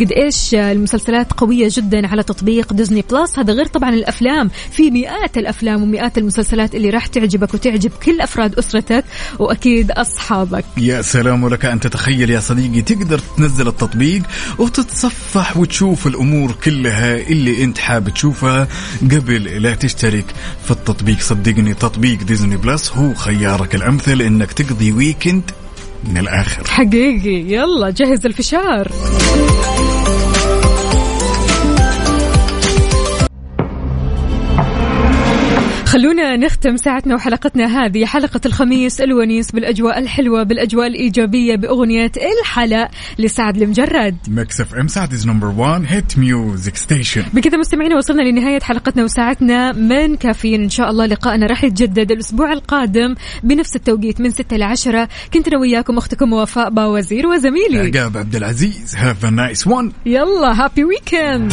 قد إيش المسلسلات قوية جدا على تطبيق Disney Plus. هذا غير طبعا الأفلام. في مئات الأفلام ومئات المسلسلات اللي راح تعجبك وتعجب كل أفراد أسرتك وأكيد أصحابك. يا سلام ولك أن تتخيل يا صديقي. تقدر تنزل التطبيق وتتصفح وتشوف الأمور كلها اللي أنت حاب تشوفها قبل لا تشترك في التطبيق. صدقني تطبيق Disney Plus هو خيارك الأمثل أنك تقضي weekend من الآخر. حقيقي. يلا جهز الفشار. خلونا نختم ساعتنا وحلقتنا هذه حلقة الخميس الونيس بالأجواء الحلوة بالأجواء الإيجابية بأغنية الحلا لسعد المجرد. Mix FM Saudi's number 1 hit music station بكذا مستمعينا وصلنا لنهاية حلقتنا وساعتنا. من كافيين إن شاء الله لقاءنا راح يتجدد الأسبوع القادم بنفس التوقيت من 6 ل 10 كنت أنا وياكم أختكم وفاء باوزير وزميلي. عقاب عبد العزيز have a nice one يلا happy weekend